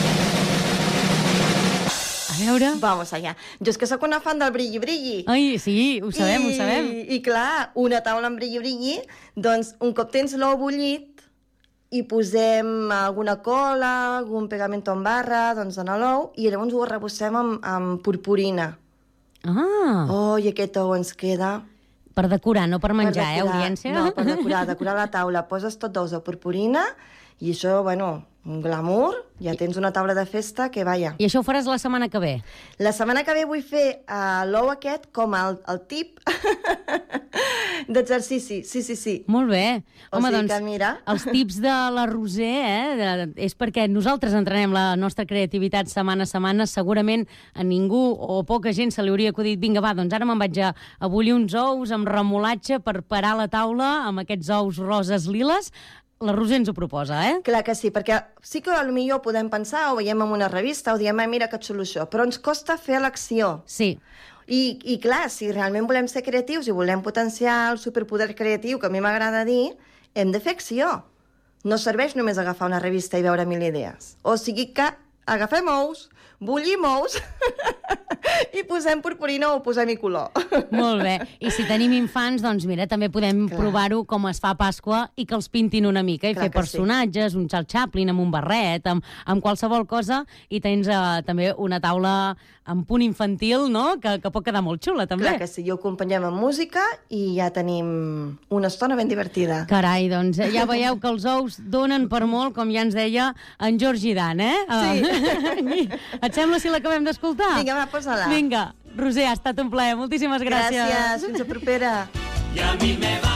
Speaker 12: A veure...
Speaker 13: Vamos allá. Jo és que sóc una fan del brilli-brilli.
Speaker 12: Ai, sí, ho sabem,
Speaker 13: I,
Speaker 12: ho sabem.
Speaker 13: I clar, una taula amb brilli-brilli, doncs un cop tens l'ou bullit i posem alguna cola, algun pegamento en barra, doncs en l'ou, i llavors ho arrebossem amb, amb purpurina.
Speaker 12: Ah,
Speaker 13: Oh, i aquest ou ens queda...
Speaker 12: per decorar, no per menjar,
Speaker 13: per
Speaker 12: eh,
Speaker 13: decorar.
Speaker 12: audiència?
Speaker 13: No, per decorar, decorar la taula. Poses tot d'ous de purpurina i això, bueno, un glamour, ja tens una taula de festa que vaya.
Speaker 12: I això ho faràs la setmana que ve?
Speaker 13: La setmana que ve vull fer uh, l'ou aquest com el, el tip d'exercici. Sí, sí, sí.
Speaker 12: Molt bé.
Speaker 13: O
Speaker 12: Home, doncs,
Speaker 13: que mira.
Speaker 12: els tips de la Roser eh, de, és perquè nosaltres entrenem la nostra creativitat setmana a setmana. Segurament a ningú o poca gent se li hauria acudit vinga, va, doncs ara me'n vaig a, a bullir uns ous amb remolatge per parar la taula amb aquests ous roses liles. La Roser ens ho proposa, eh?
Speaker 13: Clar que sí, perquè sí que potser podem pensar, o veiem en una revista, o diem, "Ah, mira que xulo això, però ens costa fer l'acció.
Speaker 12: Sí.
Speaker 13: I, I clar, si realment volem ser creatius i volem potenciar el superpoder creatiu, que a mi m'agrada dir, hem de fer acció. No serveix només agafar una revista i veure mil idees. O sigui que agafem ous, bullim ous i posem purpurina o posem-hi color.
Speaker 12: Molt bé. I si tenim infants, doncs mira, també podem provar-ho com es fa a Pasqua i que els pintin una mica i
Speaker 13: Clar
Speaker 12: fer
Speaker 13: que sí.
Speaker 12: personatges, un Charles Chaplin amb un barret, amb, amb qualsevol cosa, i tens eh, també una taula amb punt infantil, no?, que, que pot quedar molt xula, també.
Speaker 13: Clar que sí, i ho acompanyem amb música i ja tenim una estona ben divertida.
Speaker 12: Carai, doncs eh, ja veieu que els ous donen per molt, com ja ens deia en Georgi Dan, eh?
Speaker 13: Sí.
Speaker 12: Et sembla si l'acabem d'escoltar?
Speaker 13: Vinga, va, posa-la.
Speaker 12: Vinga, Roser, ha estat un plaer. Moltíssimes gràcies.
Speaker 13: Gràcies, fins a propera.
Speaker 15: Y a mí me valen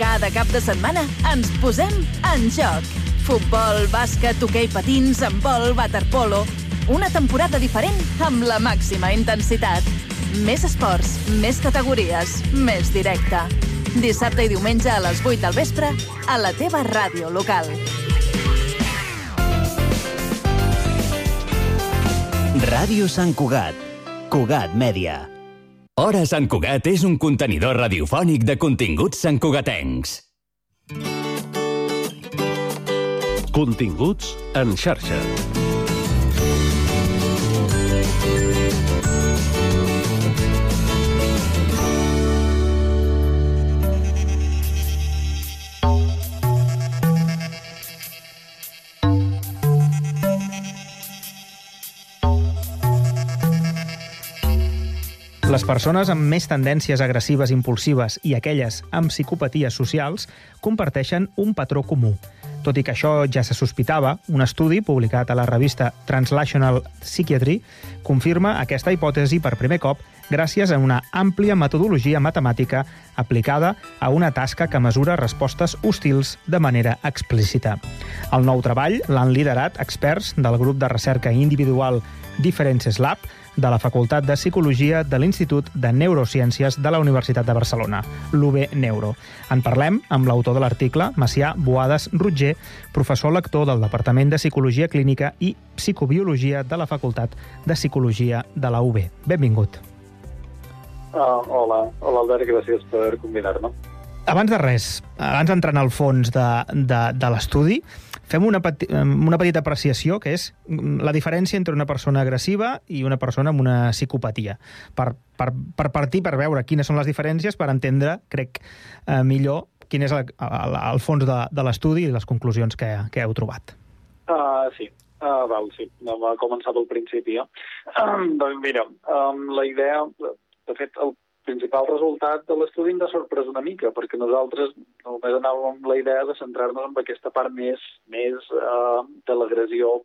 Speaker 11: Cada cap de setmana ens posem en joc. Futbol, bàsquet, hoquei patins, handbol, waterpolo... Una temporada diferent amb la màxima intensitat. Més esports, més categories, més directe. Dissabte i diumenge a les 8 del vespre a la teva ràdio local.
Speaker 2: Ràdio Sant Cugat. Cugat Mèdia. Hora Sant Cugat és un contenidor radiofònic de continguts santcugatencs.
Speaker 3: Continguts en xarxa.
Speaker 4: Les persones amb més tendències agressives impulsives i aquelles amb psicopaties socials comparteixen un patró comú. Tot i que això ja se sospitava, un estudi publicat a la revista Translational Psychiatry confirma aquesta hipòtesi per primer cop gràcies a una àmplia metodologia matemàtica aplicada a una tasca que mesura respostes hostils de manera explícita. El nou treball l'han liderat experts del grup de recerca individual Differences Lab de la Facultat de Psicologia de l'Institut de Neurociències de la Universitat de Barcelona, l'UB Neuro. En parlem amb l'autor de l'article, Macià Boades Rutger, professor lector del Departament de Psicologia Clínica i Psicobiologia de la Facultat de Psicologia de la UB. Benvingut.
Speaker 16: Uh, hola, hola Albert, gràcies per convidar-me.
Speaker 4: Abans de res, abans d'entrar en el fons de, de, de l'estudi, fem una, peti una petita apreciació, que és mm, la diferència entre una persona agressiva i una persona amb una psicopatia. Per, per, per partir, per veure quines són les diferències, per entendre, crec, eh, millor quin és el, el, el fons de, de l'estudi i les conclusions que, que heu trobat.
Speaker 16: Uh, sí, uh, val, sí. Anem a començar pel principi. Eh? Um, doncs mira, um, la idea... De fet, el principal resultat de l'estudi ens ha sorprès una mica, perquè nosaltres només anàvem amb la idea de centrar-nos en aquesta part més, més uh, de l'agressió,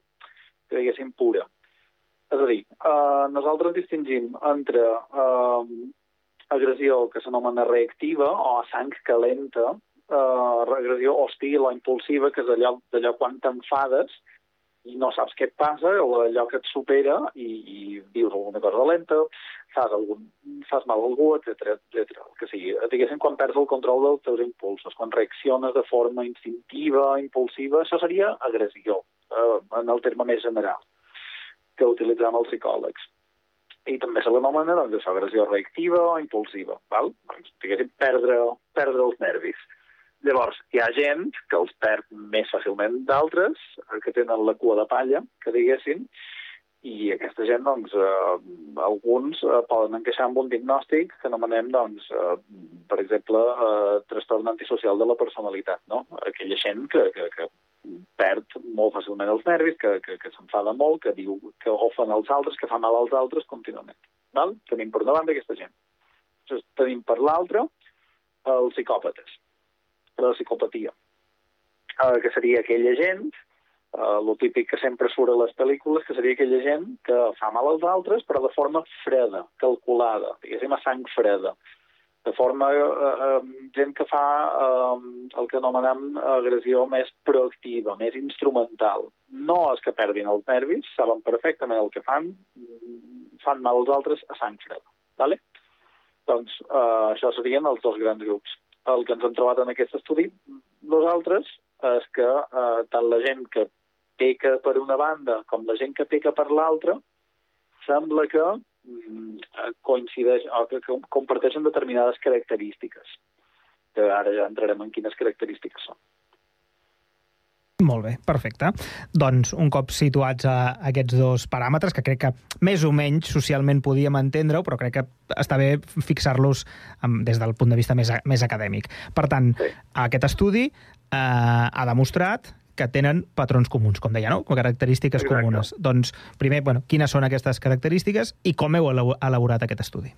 Speaker 16: que diguéssim, pura. És a dir, uh, nosaltres distingim entre uh, agressió que s'anomena reactiva o a sang calenta, uh, agressió hostil o impulsiva, que és allò, allò quan t'enfades i no saps què et passa, o allò que et supera i, i dius alguna cosa dolenta, fas, algun, fas mal a algú, etc etc. Que sigui, diguéssim, quan perds el control dels teus impulsos, quan reacciones de forma instintiva, impulsiva, això seria agressió, eh, en el terme més general que utilitzem els psicòlegs. I també se l'anomena doncs, agressió reactiva o impulsiva, val? Doncs, diguéssim, perdre, perdre els nervis. Llavors, hi ha gent que els perd més fàcilment d'altres, eh, que tenen la cua de palla, que diguéssim, i aquesta gent, doncs, eh, alguns eh, poden encaixar amb un diagnòstic que anomenem, doncs, eh, per exemple, eh, trastorn antisocial de la personalitat, no? Aquella gent que, que, que perd molt fàcilment els nervis, que, que, que s'enfada molt, que diu que ofen els altres, que fa mal als altres contínuament. Val? Tenim per una banda aquesta gent. tenim per l'altra els psicòpates, la psicopatia, uh, que seria aquella gent, uh, lo típic que sempre surt a les pel·lícules, que seria aquella gent que fa mal als altres, però de forma freda, calculada, diguéssim, a sang freda. De forma, eh, eh, gent que fa eh, el que anomenem agressió més proactiva, més instrumental. No és que perdin els nervis, saben perfectament el que fan, fan mal als altres a sang freda. Vale? Doncs eh, això serien els dos grans grups. El que ens hem trobat en aquest estudi nosaltres és que eh, tant la gent que peca per una banda com la gent que peca per l'altra sembla que mm, coincideix o que comparteixen determinades característiques que ara ja entrarem en quines característiques són.
Speaker 4: Molt bé, perfecte. Doncs un cop situats a aquests dos paràmetres, que crec que més o menys socialment podíem entendre-ho, però crec que està bé fixar-los des del punt de vista més, més acadèmic. Per tant, sí. aquest estudi eh, ha demostrat que tenen patrons comuns, com deia, no? Com característiques Exacte. comunes. Doncs, primer, bueno, quines són aquestes característiques i com heu elaborat aquest estudi?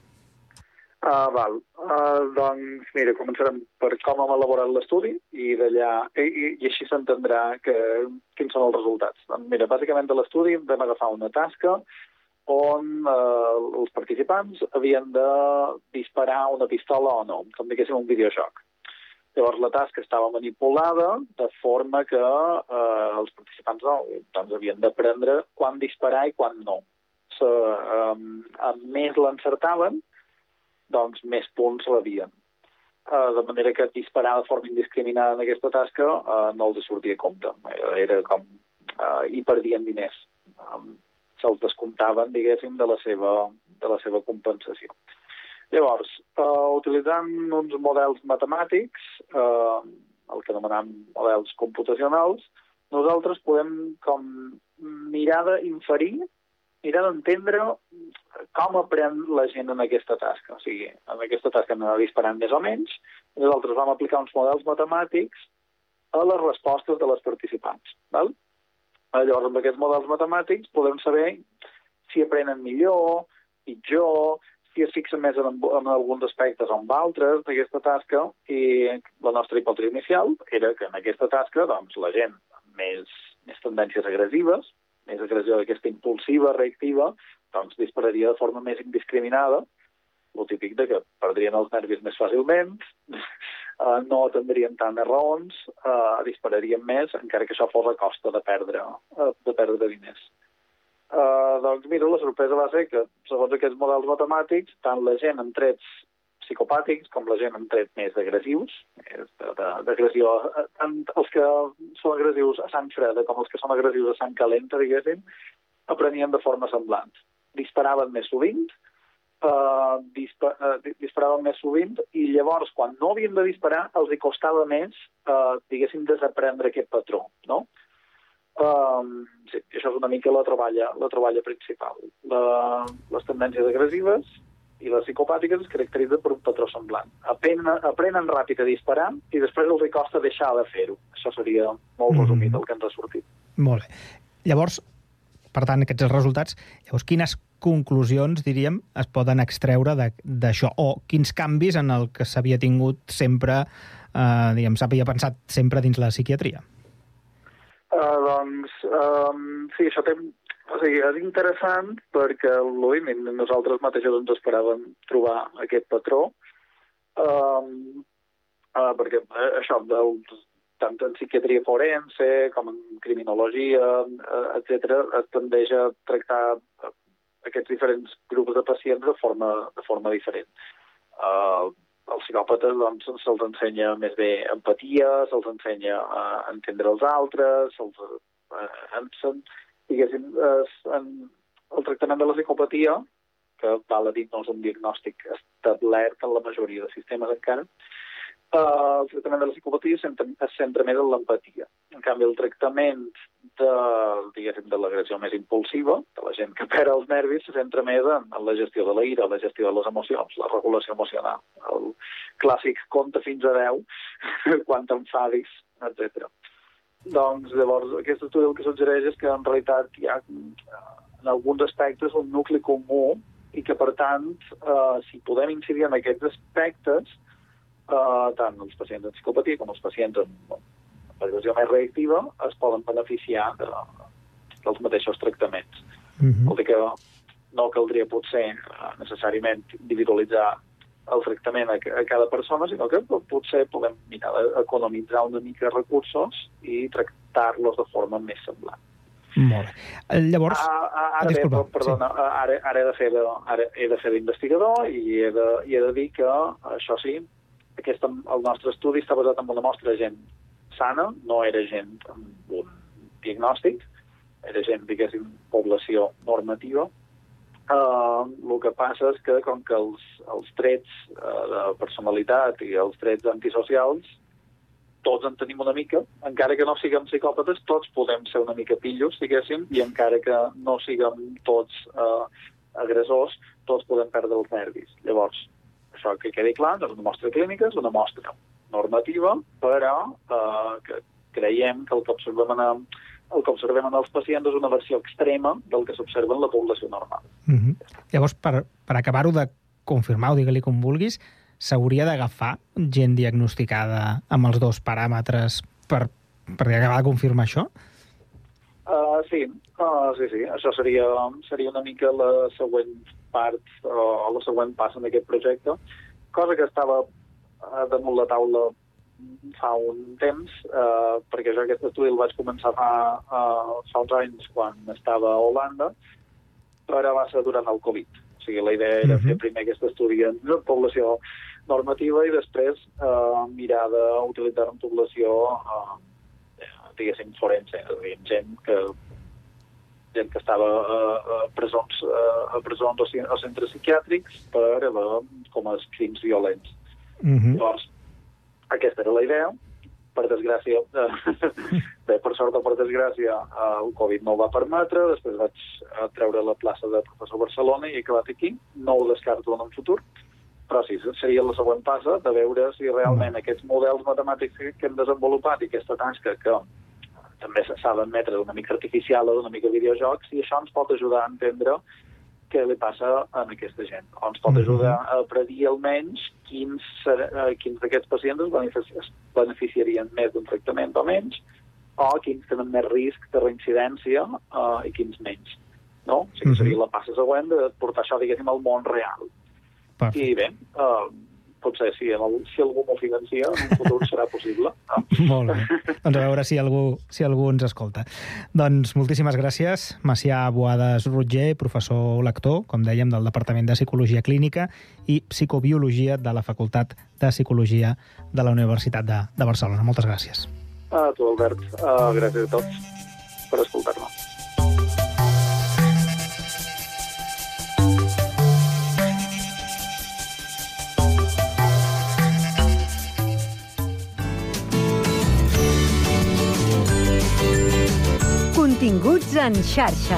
Speaker 16: Uh, val. Uh, doncs, mira, començarem per com hem elaborat l'estudi i d'allà, i, i, i així s'entendrà quins són els resultats. Doncs, mira, bàsicament de l'estudi vam agafar una tasca on uh, els participants havien de disparar una pistola o no, com diguéssim un videojoc. Llavors la tasca estava manipulada de forma que eh, els participants doncs havien d'aprendre quan disparar i quan no. So, um, a més l'encertaven, doncs més punts l'havien. Uh, de manera que disparar de forma indiscriminada en aquesta tasca uh, no els sortia a compte. Era com... Uh, hi perdien diners. Um, Se'ls descomptaven, diguéssim, de la seva, de la seva compensació. Llavors, uh, utilitzant uns models matemàtics, uh, el que anomenem models computacionals, nosaltres podem com mirar d'inferir, mirar d'entendre com aprèn la gent en aquesta tasca. O sigui, en aquesta tasca anem disparant més o menys, nosaltres vam aplicar uns models matemàtics a les respostes de les participants. Val? Llavors, amb aquests models matemàtics podem saber si aprenen millor, pitjor, si es fixen més en, en alguns aspectes o en altres d'aquesta tasca i la nostra hipòtesi inicial era que en aquesta tasca doncs, la gent amb més, més tendències agressives, més agressió d'aquesta impulsiva, reactiva, doncs dispararia de forma més indiscriminada, el típic de que perdrien els nervis més fàcilment, eh, no atendrien tant a raons, eh, dispararien més, encara que això fos a costa de perdre, eh, de perdre diners. Uh, doncs mira, la sorpresa va ser que, segons aquests models matemàtics, tant la gent amb trets psicopàtics com la gent amb trets més agressius, d'agressió, eh, tant els que són agressius a sang freda com els que són agressius a sang calenta, diguéssim, aprenien de forma semblant. Disparaven més sovint, uh, dispa uh, disparaven més sovint i llavors, quan no havien de disparar, els hi costava més, uh, diguéssim, desaprendre aquest patró, no? Um, sí, això és una mica la troballa, la troballa principal. La, les tendències agressives i les psicopàtiques es caracteritzen per un patró semblant. Aprenen, aprenen ràpid a disparar i després els costa deixar de fer-ho. Això seria molt resumit mm. el que ens ha sortit.
Speaker 4: Molt bé. Llavors, per tant, aquests resultats, llavors quines conclusions, diríem, es poden extreure d'això? O quins canvis en el que s'havia tingut sempre, eh, diguem, s'havia pensat sempre dins la psiquiatria?
Speaker 16: Uh, doncs, um, sí, això té, o sigui, és interessant perquè l'OIM, nosaltres mateixos ens esperàvem trobar aquest patró, um, uh, perquè uh, això, del, tant en psiquiatria forense com en criminologia, uh, etc., es tendeix a tractar aquests diferents grups de pacients de forma, de forma diferent. Uh, als psicòpates doncs, se'ls ensenya més bé empatia, se'ls ensenya a entendre els altres, se'ls eh, diguéssim, en, el tractament de la psicopatia, que val a dir no és un diagnòstic establert en la majoria de sistemes encara, Uh, el tractament de la psicopatia es centra més en l'empatia. En canvi, el tractament de, de l'agressió més impulsiva, de la gent que perd els nervis, se centra més en, en la gestió de la ira, la gestió de les emocions, la regulació emocional. El clàssic compte fins a 10, quan t'enfadis, etc. Doncs, llavors, aquest estudi el que suggereix és que en realitat hi ha en alguns aspectes un nucli comú i que, per tant, eh, si podem incidir en aquests aspectes, eh, tant els pacients amb psicopatia com els pacients amb agressió més reactiva es poden beneficiar de, dels mateixos tractaments.
Speaker 4: Mm -hmm.
Speaker 16: Vol dir que no caldria potser eh, necessàriament individualitzar el tractament a, a cada persona, sinó que potser podem mirar d'economitzar una mica recursos i tractar-los de forma més semblant.
Speaker 4: Molt bé. Llavors...
Speaker 16: Ah, ah, ara,
Speaker 4: disculpa,
Speaker 16: bé, perdona, sí. ara, ara he de fer de, ara he de fer d'investigador i he de, i he de dir que, això sí, aquest, el nostre estudi està basat en una mostra de gent sana, no era gent amb un diagnòstic, era gent, diguéssim, població normativa. Uh, el que passa és que, com que els, els trets uh, de personalitat i els trets antisocials tots en tenim una mica, encara que no siguem psicòpates, tots podem ser una mica pillos, diguéssim, i encara que no siguem tots uh, agressors, tots podem perdre els nervis. Llavors, això que quedi clar, no és una mostra clínica, és una mostra normativa, però eh, que creiem que el que observem en, el que observem en els pacients és una versió extrema del que s'observa en la població normal.
Speaker 4: Mm -hmm. Llavors, per, per acabar-ho de confirmar, o digue-li com vulguis, s'hauria d'agafar gent diagnosticada amb els dos paràmetres per, per acabar de confirmar això?
Speaker 16: Uh, sí, uh, sí, sí. Això seria, seria una mica la següent part o la següent pas en aquest projecte, cosa que estava uh, damunt la taula fa un temps, uh, perquè jo aquest estudi el vaig començar fa, uh, fa uns anys quan estava a Holanda, però va ser durant el Covid. O sigui, la idea era uh -huh. fer primer aquest estudi en població normativa i després uh, mirar d'utilitzar en població uh, diguéssim, forense, és a dir, gent que gent que estava a, a presons, a, a presons o, o centres psiquiàtrics per a, com a crims violents.
Speaker 4: Mm -hmm.
Speaker 16: Llavors, aquesta era la idea. Per desgràcia, eh, bé, per sort o per desgràcia, eh, el Covid no ho va permetre, després vaig eh, treure la plaça de professor a Barcelona i he acabat aquí. No ho descarto en un futur, però sí, seria la següent passa de veure si realment aquests models matemàtics que hem desenvolupat i aquesta tasca que també s'ha d'admetre d'una mica artificial o d'una mica videojocs, i això ens pot ajudar a entendre què li passa a aquesta gent. O ens pot ajudar a predir almenys quins, eh, quins d'aquests pacients es, benefici es beneficiarien més d'un tractament o menys, o quins tenen més risc de reincidència eh, i quins menys. No? O sigui, seria la passa següent de portar això, diguéssim, al món real.
Speaker 4: Perfecte.
Speaker 16: I bé, eh, potser si, el, si algú m'ho financia, en un futur serà possible. No?
Speaker 4: Molt bé. doncs a veure si algú, si algú ens escolta. Doncs moltíssimes gràcies, Macià Boades Rutger, professor lector, com dèiem, del Departament de Psicologia Clínica i Psicobiologia de la Facultat de Psicologia de la Universitat de, de Barcelona. Moltes gràcies.
Speaker 16: A tu, Albert. Uh, gràcies a tots per escoltar-nos.
Speaker 17: Continguts en xarxa.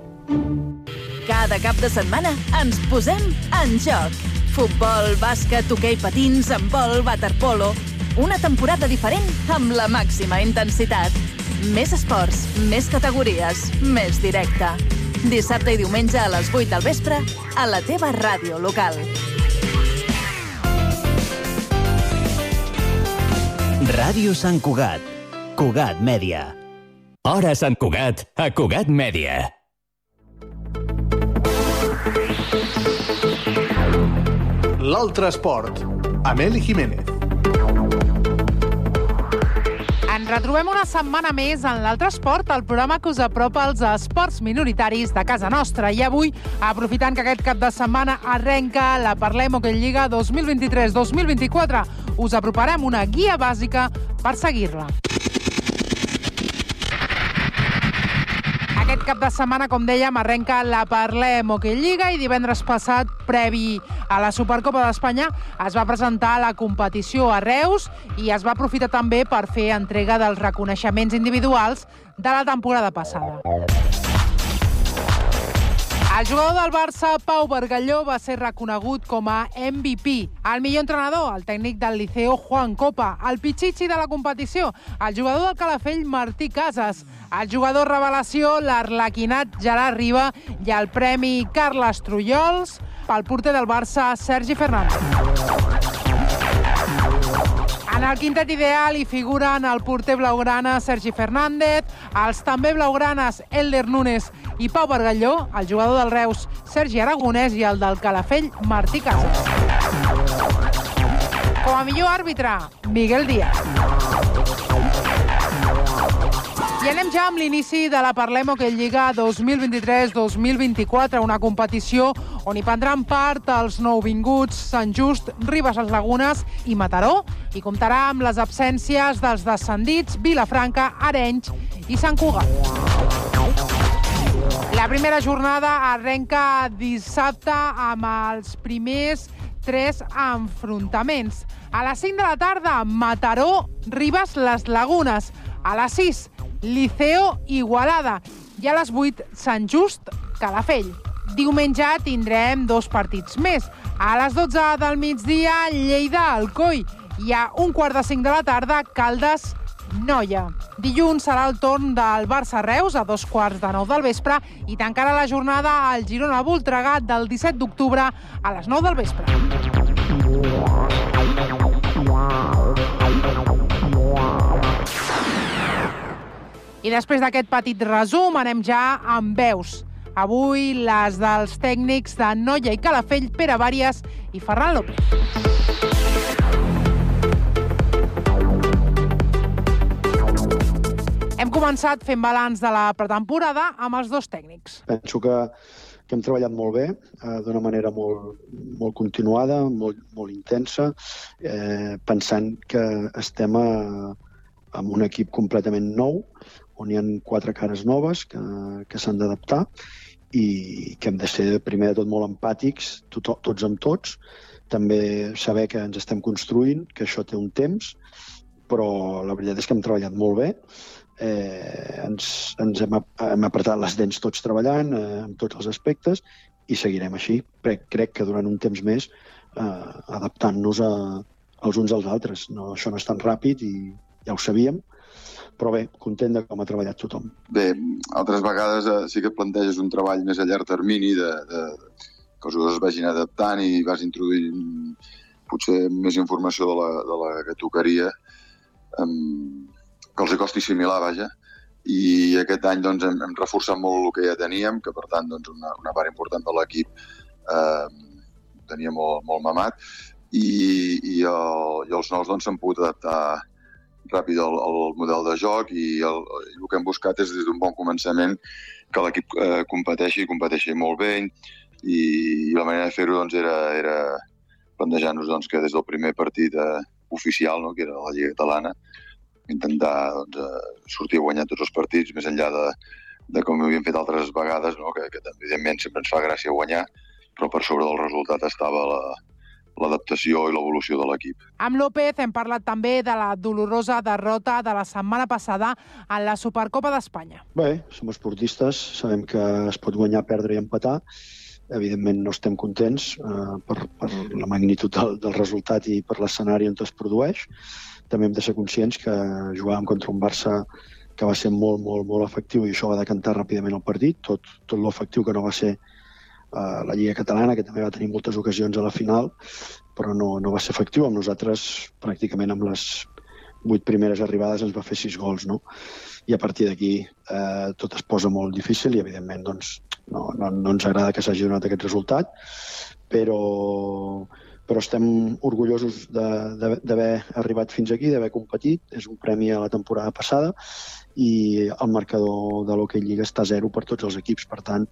Speaker 11: Cada cap de setmana ens posem en joc. Futbol, bàsquet, hoquei patins, handbol, waterpolo... Una temporada diferent amb la màxima intensitat. Més esports, més categories, més directe. Dissabte i diumenge a les 8 del vespre a la teva ràdio local.
Speaker 2: Ràdio Sant Cugat. Cugat Mèdia. Hora Sant Cugat, a Cugat Mèdia.
Speaker 10: L'altre esport. Ameli Jiménez.
Speaker 18: Ens retrobem una setmana més en l'Altre Esport, el programa que us apropa als esports minoritaris de casa nostra. I avui, aprofitant que aquest cap de setmana arrenca la Parlem Hockey Lliga 2023-2024, us aproparem una guia bàsica per seguir-la. Aquest cap de setmana, com dèiem, arrenca la Parlem Hockey Lliga i divendres passat, previ a la Supercopa d'Espanya, es va presentar la competició a Reus i es va aprofitar també per fer entrega dels reconeixements individuals de la temporada passada. El jugador del Barça, Pau Bargalló, va ser reconegut com a MVP. El millor entrenador, el tècnic del Liceo, Juan Copa. El pitxitxi de la competició, el jugador del Calafell, Martí Casas. El jugador revelació, l'Arlequinat Gerard Riba. I el premi Carles Trullols pel porter del Barça, Sergi Fernández. En el quintet ideal hi figuren el porter blaugrana Sergi Fernández, els també blaugranes Elder Núñez i Pau Bargalló, el jugador del Reus Sergi Aragonès i el del Calafell Martí Casas. Com a millor àrbitre, Miguel Díaz. I anem ja amb l'inici de la Parlem Hockey Lliga 2023-2024, una competició on hi prendran part els nouvinguts Sant Just, Ribes les Lagunes i Mataró, i comptarà amb les absències dels descendits Vilafranca, Arenys i Sant Cugat. La primera jornada arrenca dissabte amb els primers tres enfrontaments. A les 5 de la tarda, Mataró, Ribes, les Lagunes. A les 6, Liceo, Igualada. I a les 8, Sant Just, Calafell. Diumenge tindrem dos partits més. A les 12 del migdia, Lleida, Alcoi. I a un quart de 5 de la tarda, Caldes, Noia. Dilluns serà el torn del Barça-Reus a dos quarts de nou del vespre i tancarà la jornada al Girona-Voltregà del 17 d'octubre a les 9 del vespre. I després d'aquest petit resum anem ja amb veus. Avui les dels tècnics de Noia i Calafell, Pere Vàries i Ferran López. Hem començat fent balanç de la pretemporada amb els dos tècnics.
Speaker 19: Penso que, que hem treballat molt bé, eh, d'una manera molt, molt continuada, molt, molt intensa, eh, pensant que estem a, amb un equip completament nou, on hi ha quatre cares noves que, que s'han d'adaptar i que hem de ser, primer de tot, molt empàtics, tot, tots amb tots, també saber que ens estem construint, que això té un temps, però la veritat és que hem treballat molt bé, eh, ens, ens hem, hem apretat les dents tots treballant eh, en tots els aspectes i seguirem així. Crec, crec que durant un temps més eh, adaptant-nos a, els uns als altres. No, això no és tan ràpid i ja ho sabíem, però bé, content de com ha treballat tothom.
Speaker 20: Bé, altres vegades eh, sí que planteges un treball més a llarg termini, de, de, que els jugadors es vagin adaptant i vas introduint potser més informació de la, de la que tocaria, um, que els costi assimilar, vaja. I aquest any doncs, hem, hem reforçat molt el que ja teníem, que per tant doncs, una, una part important de l'equip eh, tenia molt, molt mamat, i, i, el, i els nous doncs, s'han pogut adaptar ràpid al, al model de joc i el, el que hem buscat és des d'un bon començament que l'equip eh, competeixi competeixi molt bé i, i la manera de fer-ho doncs, era, era plantejar-nos doncs, que des del primer partit eh, oficial, no, que era la Lliga Catalana, intentar doncs, eh, sortir a guanyar tots els partits, més enllà de, de com ho havíem fet altres vegades, no, que, que evidentment sempre ens fa gràcia guanyar, però per sobre del resultat estava la, l'adaptació i l'evolució de l'equip.
Speaker 18: Amb López hem parlat també de la dolorosa derrota de la setmana passada en la Supercopa d'Espanya.
Speaker 19: Bé, som esportistes, sabem que es pot guanyar, perdre i empatar. Evidentment no estem contents eh, per, per la magnitud del, del resultat i per l'escenari on es produeix. També hem de ser conscients que jugàvem contra un Barça que va ser molt, molt, molt efectiu i això va decantar ràpidament el partit, tot, tot l'efectiu que no va ser la Lliga Catalana, que també va tenir moltes ocasions a la final, però no, no va ser efectiu. Amb nosaltres, pràcticament amb les vuit primeres arribades, ens va fer sis gols, no? I a partir d'aquí eh, tot es posa molt difícil i, evidentment, doncs, no, no, no ens agrada que s'hagi donat aquest resultat, però, però estem orgullosos d'haver arribat fins aquí, d'haver competit. És un premi a la temporada passada i el marcador de l'Hockey Lliga està zero per tots els equips. Per tant,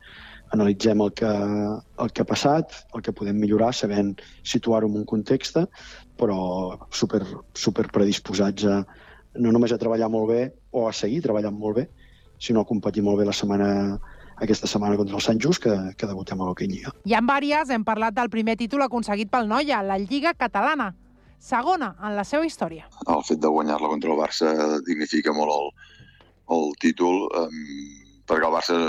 Speaker 19: analitzem el que, el que ha passat, el que podem millorar, sabent situar-ho en un context, però super, super predisposats a, no només a treballar molt bé o a seguir treballant molt bé, sinó a competir molt bé la setmana aquesta setmana contra el Sant Just, que, que debutem a l'Hockey Lliga.
Speaker 18: I en vàries hem parlat del primer títol aconseguit pel Noia, la Lliga Catalana. Segona en la seva història.
Speaker 20: El fet de guanyar-la contra el Barça dignifica molt el, el títol, um, perquè el Barça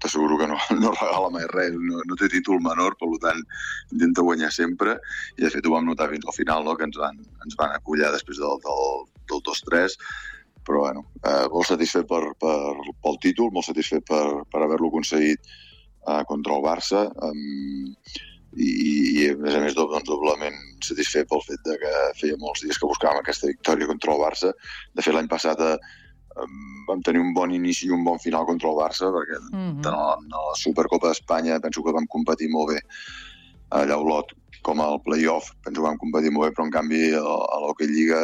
Speaker 20: t'asseguro que no, no regala mai res, no, no té títol menor, per tant intenta guanyar sempre, i de fet ho vam notar fins al final, no? que ens van, ens van acollar després del, del, del 2-3, però bueno, eh, molt satisfet per, per, pel títol, molt satisfet per, per haver-lo aconseguit eh, contra el Barça, um, i, i a més a més doncs, doblement satisfet pel fet de que feia molts dies que buscàvem aquesta victòria contra el Barça. De fet, l'any passat eh, vam tenir un bon inici i un bon final contra el Barça, perquè mm -hmm. tant a la, Supercopa d'Espanya penso que vam competir molt bé a Llaulot com al playoff, penso que vam competir molt bé, però en canvi a, l'Hockey Lliga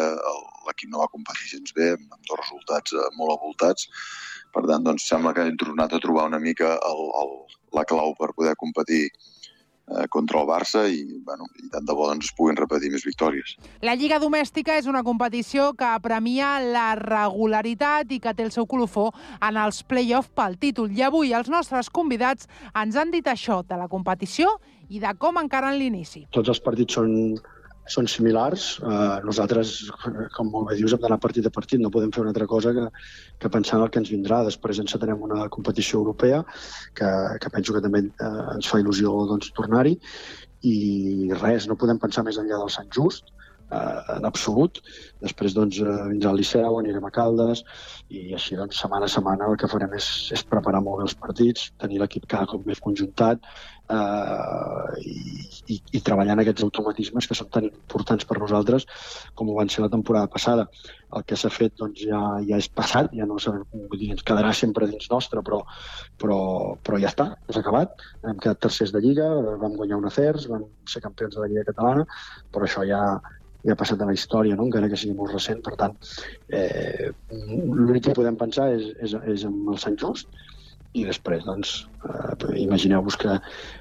Speaker 20: l'equip no va competir gens bé, amb, amb dos resultats eh, molt avoltats. Per tant, doncs, sembla que hem tornat a trobar una mica el, el, la clau per poder competir eh, contra el Barça i, bueno, i tant de bo doncs, es puguin repetir més victòries.
Speaker 18: La Lliga Domèstica és una competició que premia la regularitat i que té el seu colofó en els play-off pel títol. I avui els nostres convidats ens han dit això de la competició i de com encaren l'inici.
Speaker 19: Tots els partits són són similars. Uh, nosaltres, com molt bé dius, hem d'anar partit a partit. No podem fer una altra cosa que, que pensar en el que ens vindrà. Després encetarem una competició europea, que, que penso que també uh, ens fa il·lusió doncs, tornar-hi. I res, no podem pensar més enllà del Sant Just, uh, en absolut. Després doncs, vindrà el Liceu, anirem a Caldes, i així doncs, setmana a setmana el que farem és, és preparar molt bé els partits, tenir l'equip cada cop més conjuntat, eh, i, i, i treballar en aquests automatismes que són tan importants per nosaltres com ho van ser la temporada passada. El que s'ha fet doncs, ja, ja és passat, ja no sabem, vull dir, ens quedarà sempre dins nostre, però, però, però ja està, és acabat. Hem quedat tercers de Lliga, vam guanyar un afers, vam ser campions de la Lliga Catalana, però això ja, ja ha passat a la història, no? encara que sigui molt recent. Per tant, eh, l'únic que podem pensar és, és, és amb el Sant Just, i després, doncs, eh, imagineu-vos que,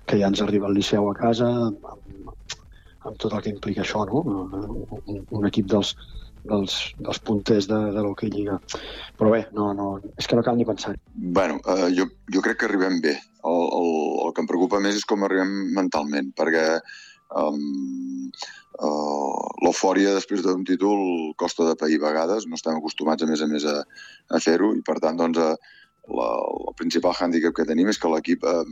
Speaker 19: que ja ens arriba el Liceu a casa amb, amb, amb tot el que implica això, no? Un, un equip dels, dels, dels punters de, de l'Hockey Lliga. Però bé, no, no, és que no cal ni pensar.
Speaker 20: bueno, eh, jo, jo crec que arribem bé. El, el, el que em preocupa més és com arribem mentalment, perquè um, uh, l'eufòria després d'un títol costa de pair vegades, no estem acostumats a més a més a, a fer-ho i per tant doncs, uh, la, el principal hàndicap que tenim és que l'equip eh,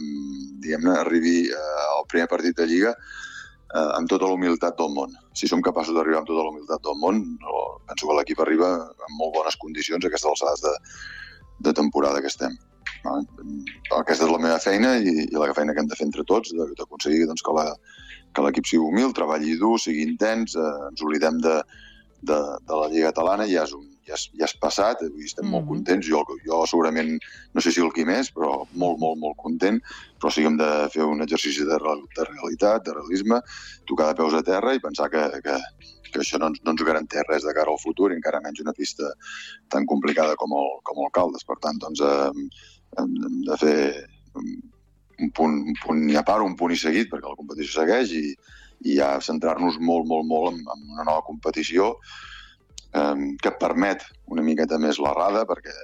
Speaker 20: diguem-ne arribi eh, al primer partit de Lliga eh, amb tota la humilitat del món. Si som capaços d'arribar amb tota la humilitat del món, no, penso que l'equip arriba en molt bones condicions a aquestes alçades de, de temporada que estem. No? Aquesta és la meva feina i, i la feina que hem de fer entre tots, d'aconseguir doncs, que la, que l'equip sigui humil, treballi dur, sigui intens, eh, ens oblidem de, de, de la Lliga Catalana ja és un, ja has, ja has passat, avui estem mm -hmm. molt contents, jo, jo segurament, no sé si el qui més, però molt, molt, molt content, però sí que hem de fer un exercici de, de realitat, de realisme, tocar de peus a terra i pensar que, que, que això no ens, no ens garanteix res de cara al futur, encara menys una pista tan complicada com el, com el Caldes. Per tant, doncs, eh, hem, hem de fer un punt, un punt i a part, un punt i seguit, perquè la competició segueix i, i ja centrar-nos molt, molt, molt en, en una nova competició eh, que permet una miqueta més l'errada, perquè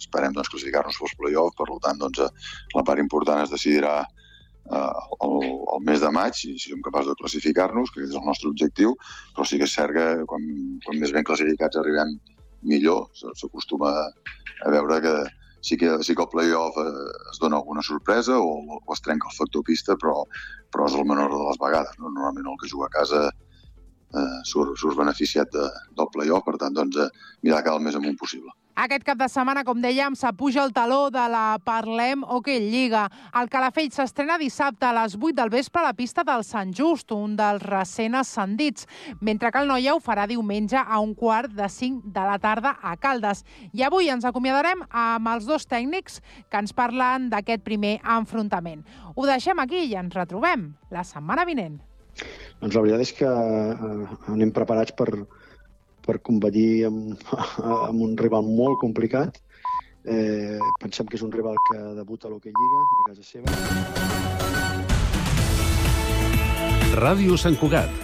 Speaker 20: esperem doncs, classificar-nos pels play-off, per tant, doncs, eh, la part important es decidirà eh, el, el mes de maig, i si som capaços de classificar-nos, que és el nostre objectiu, però sí que és cert que quan, quan més ben classificats arribem millor, s'acostuma a veure que sí que, sí que el play-off eh, es dona alguna sorpresa o, o es trenca el factor pista, però, però és el menor de les vegades. No? Normalment el que juga a casa eh, surt, surt beneficiat de, del play-off, per tant, doncs, eh, mirar cada el més amunt possible.
Speaker 18: Aquest cap de setmana, com dèiem, s'apuja el taló de la Parlem Hockey Lliga. El Calafell s'estrena dissabte a les 8 del vespre a la pista del Sant Just, un dels recent ascendits, mentre que el Noia ho farà diumenge a un quart de 5 de la tarda a Caldes. I avui ens acomiadarem amb els dos tècnics que ens parlen d'aquest primer enfrontament. Ho deixem aquí i ens retrobem la setmana vinent.
Speaker 19: Doncs la veritat és que eh, anem preparats per, per competir amb, amb un rival molt complicat Eh, pensem que és un rival que debuta a l'Hockey Lliga a casa seva.
Speaker 3: Ràdio Sant Cugat,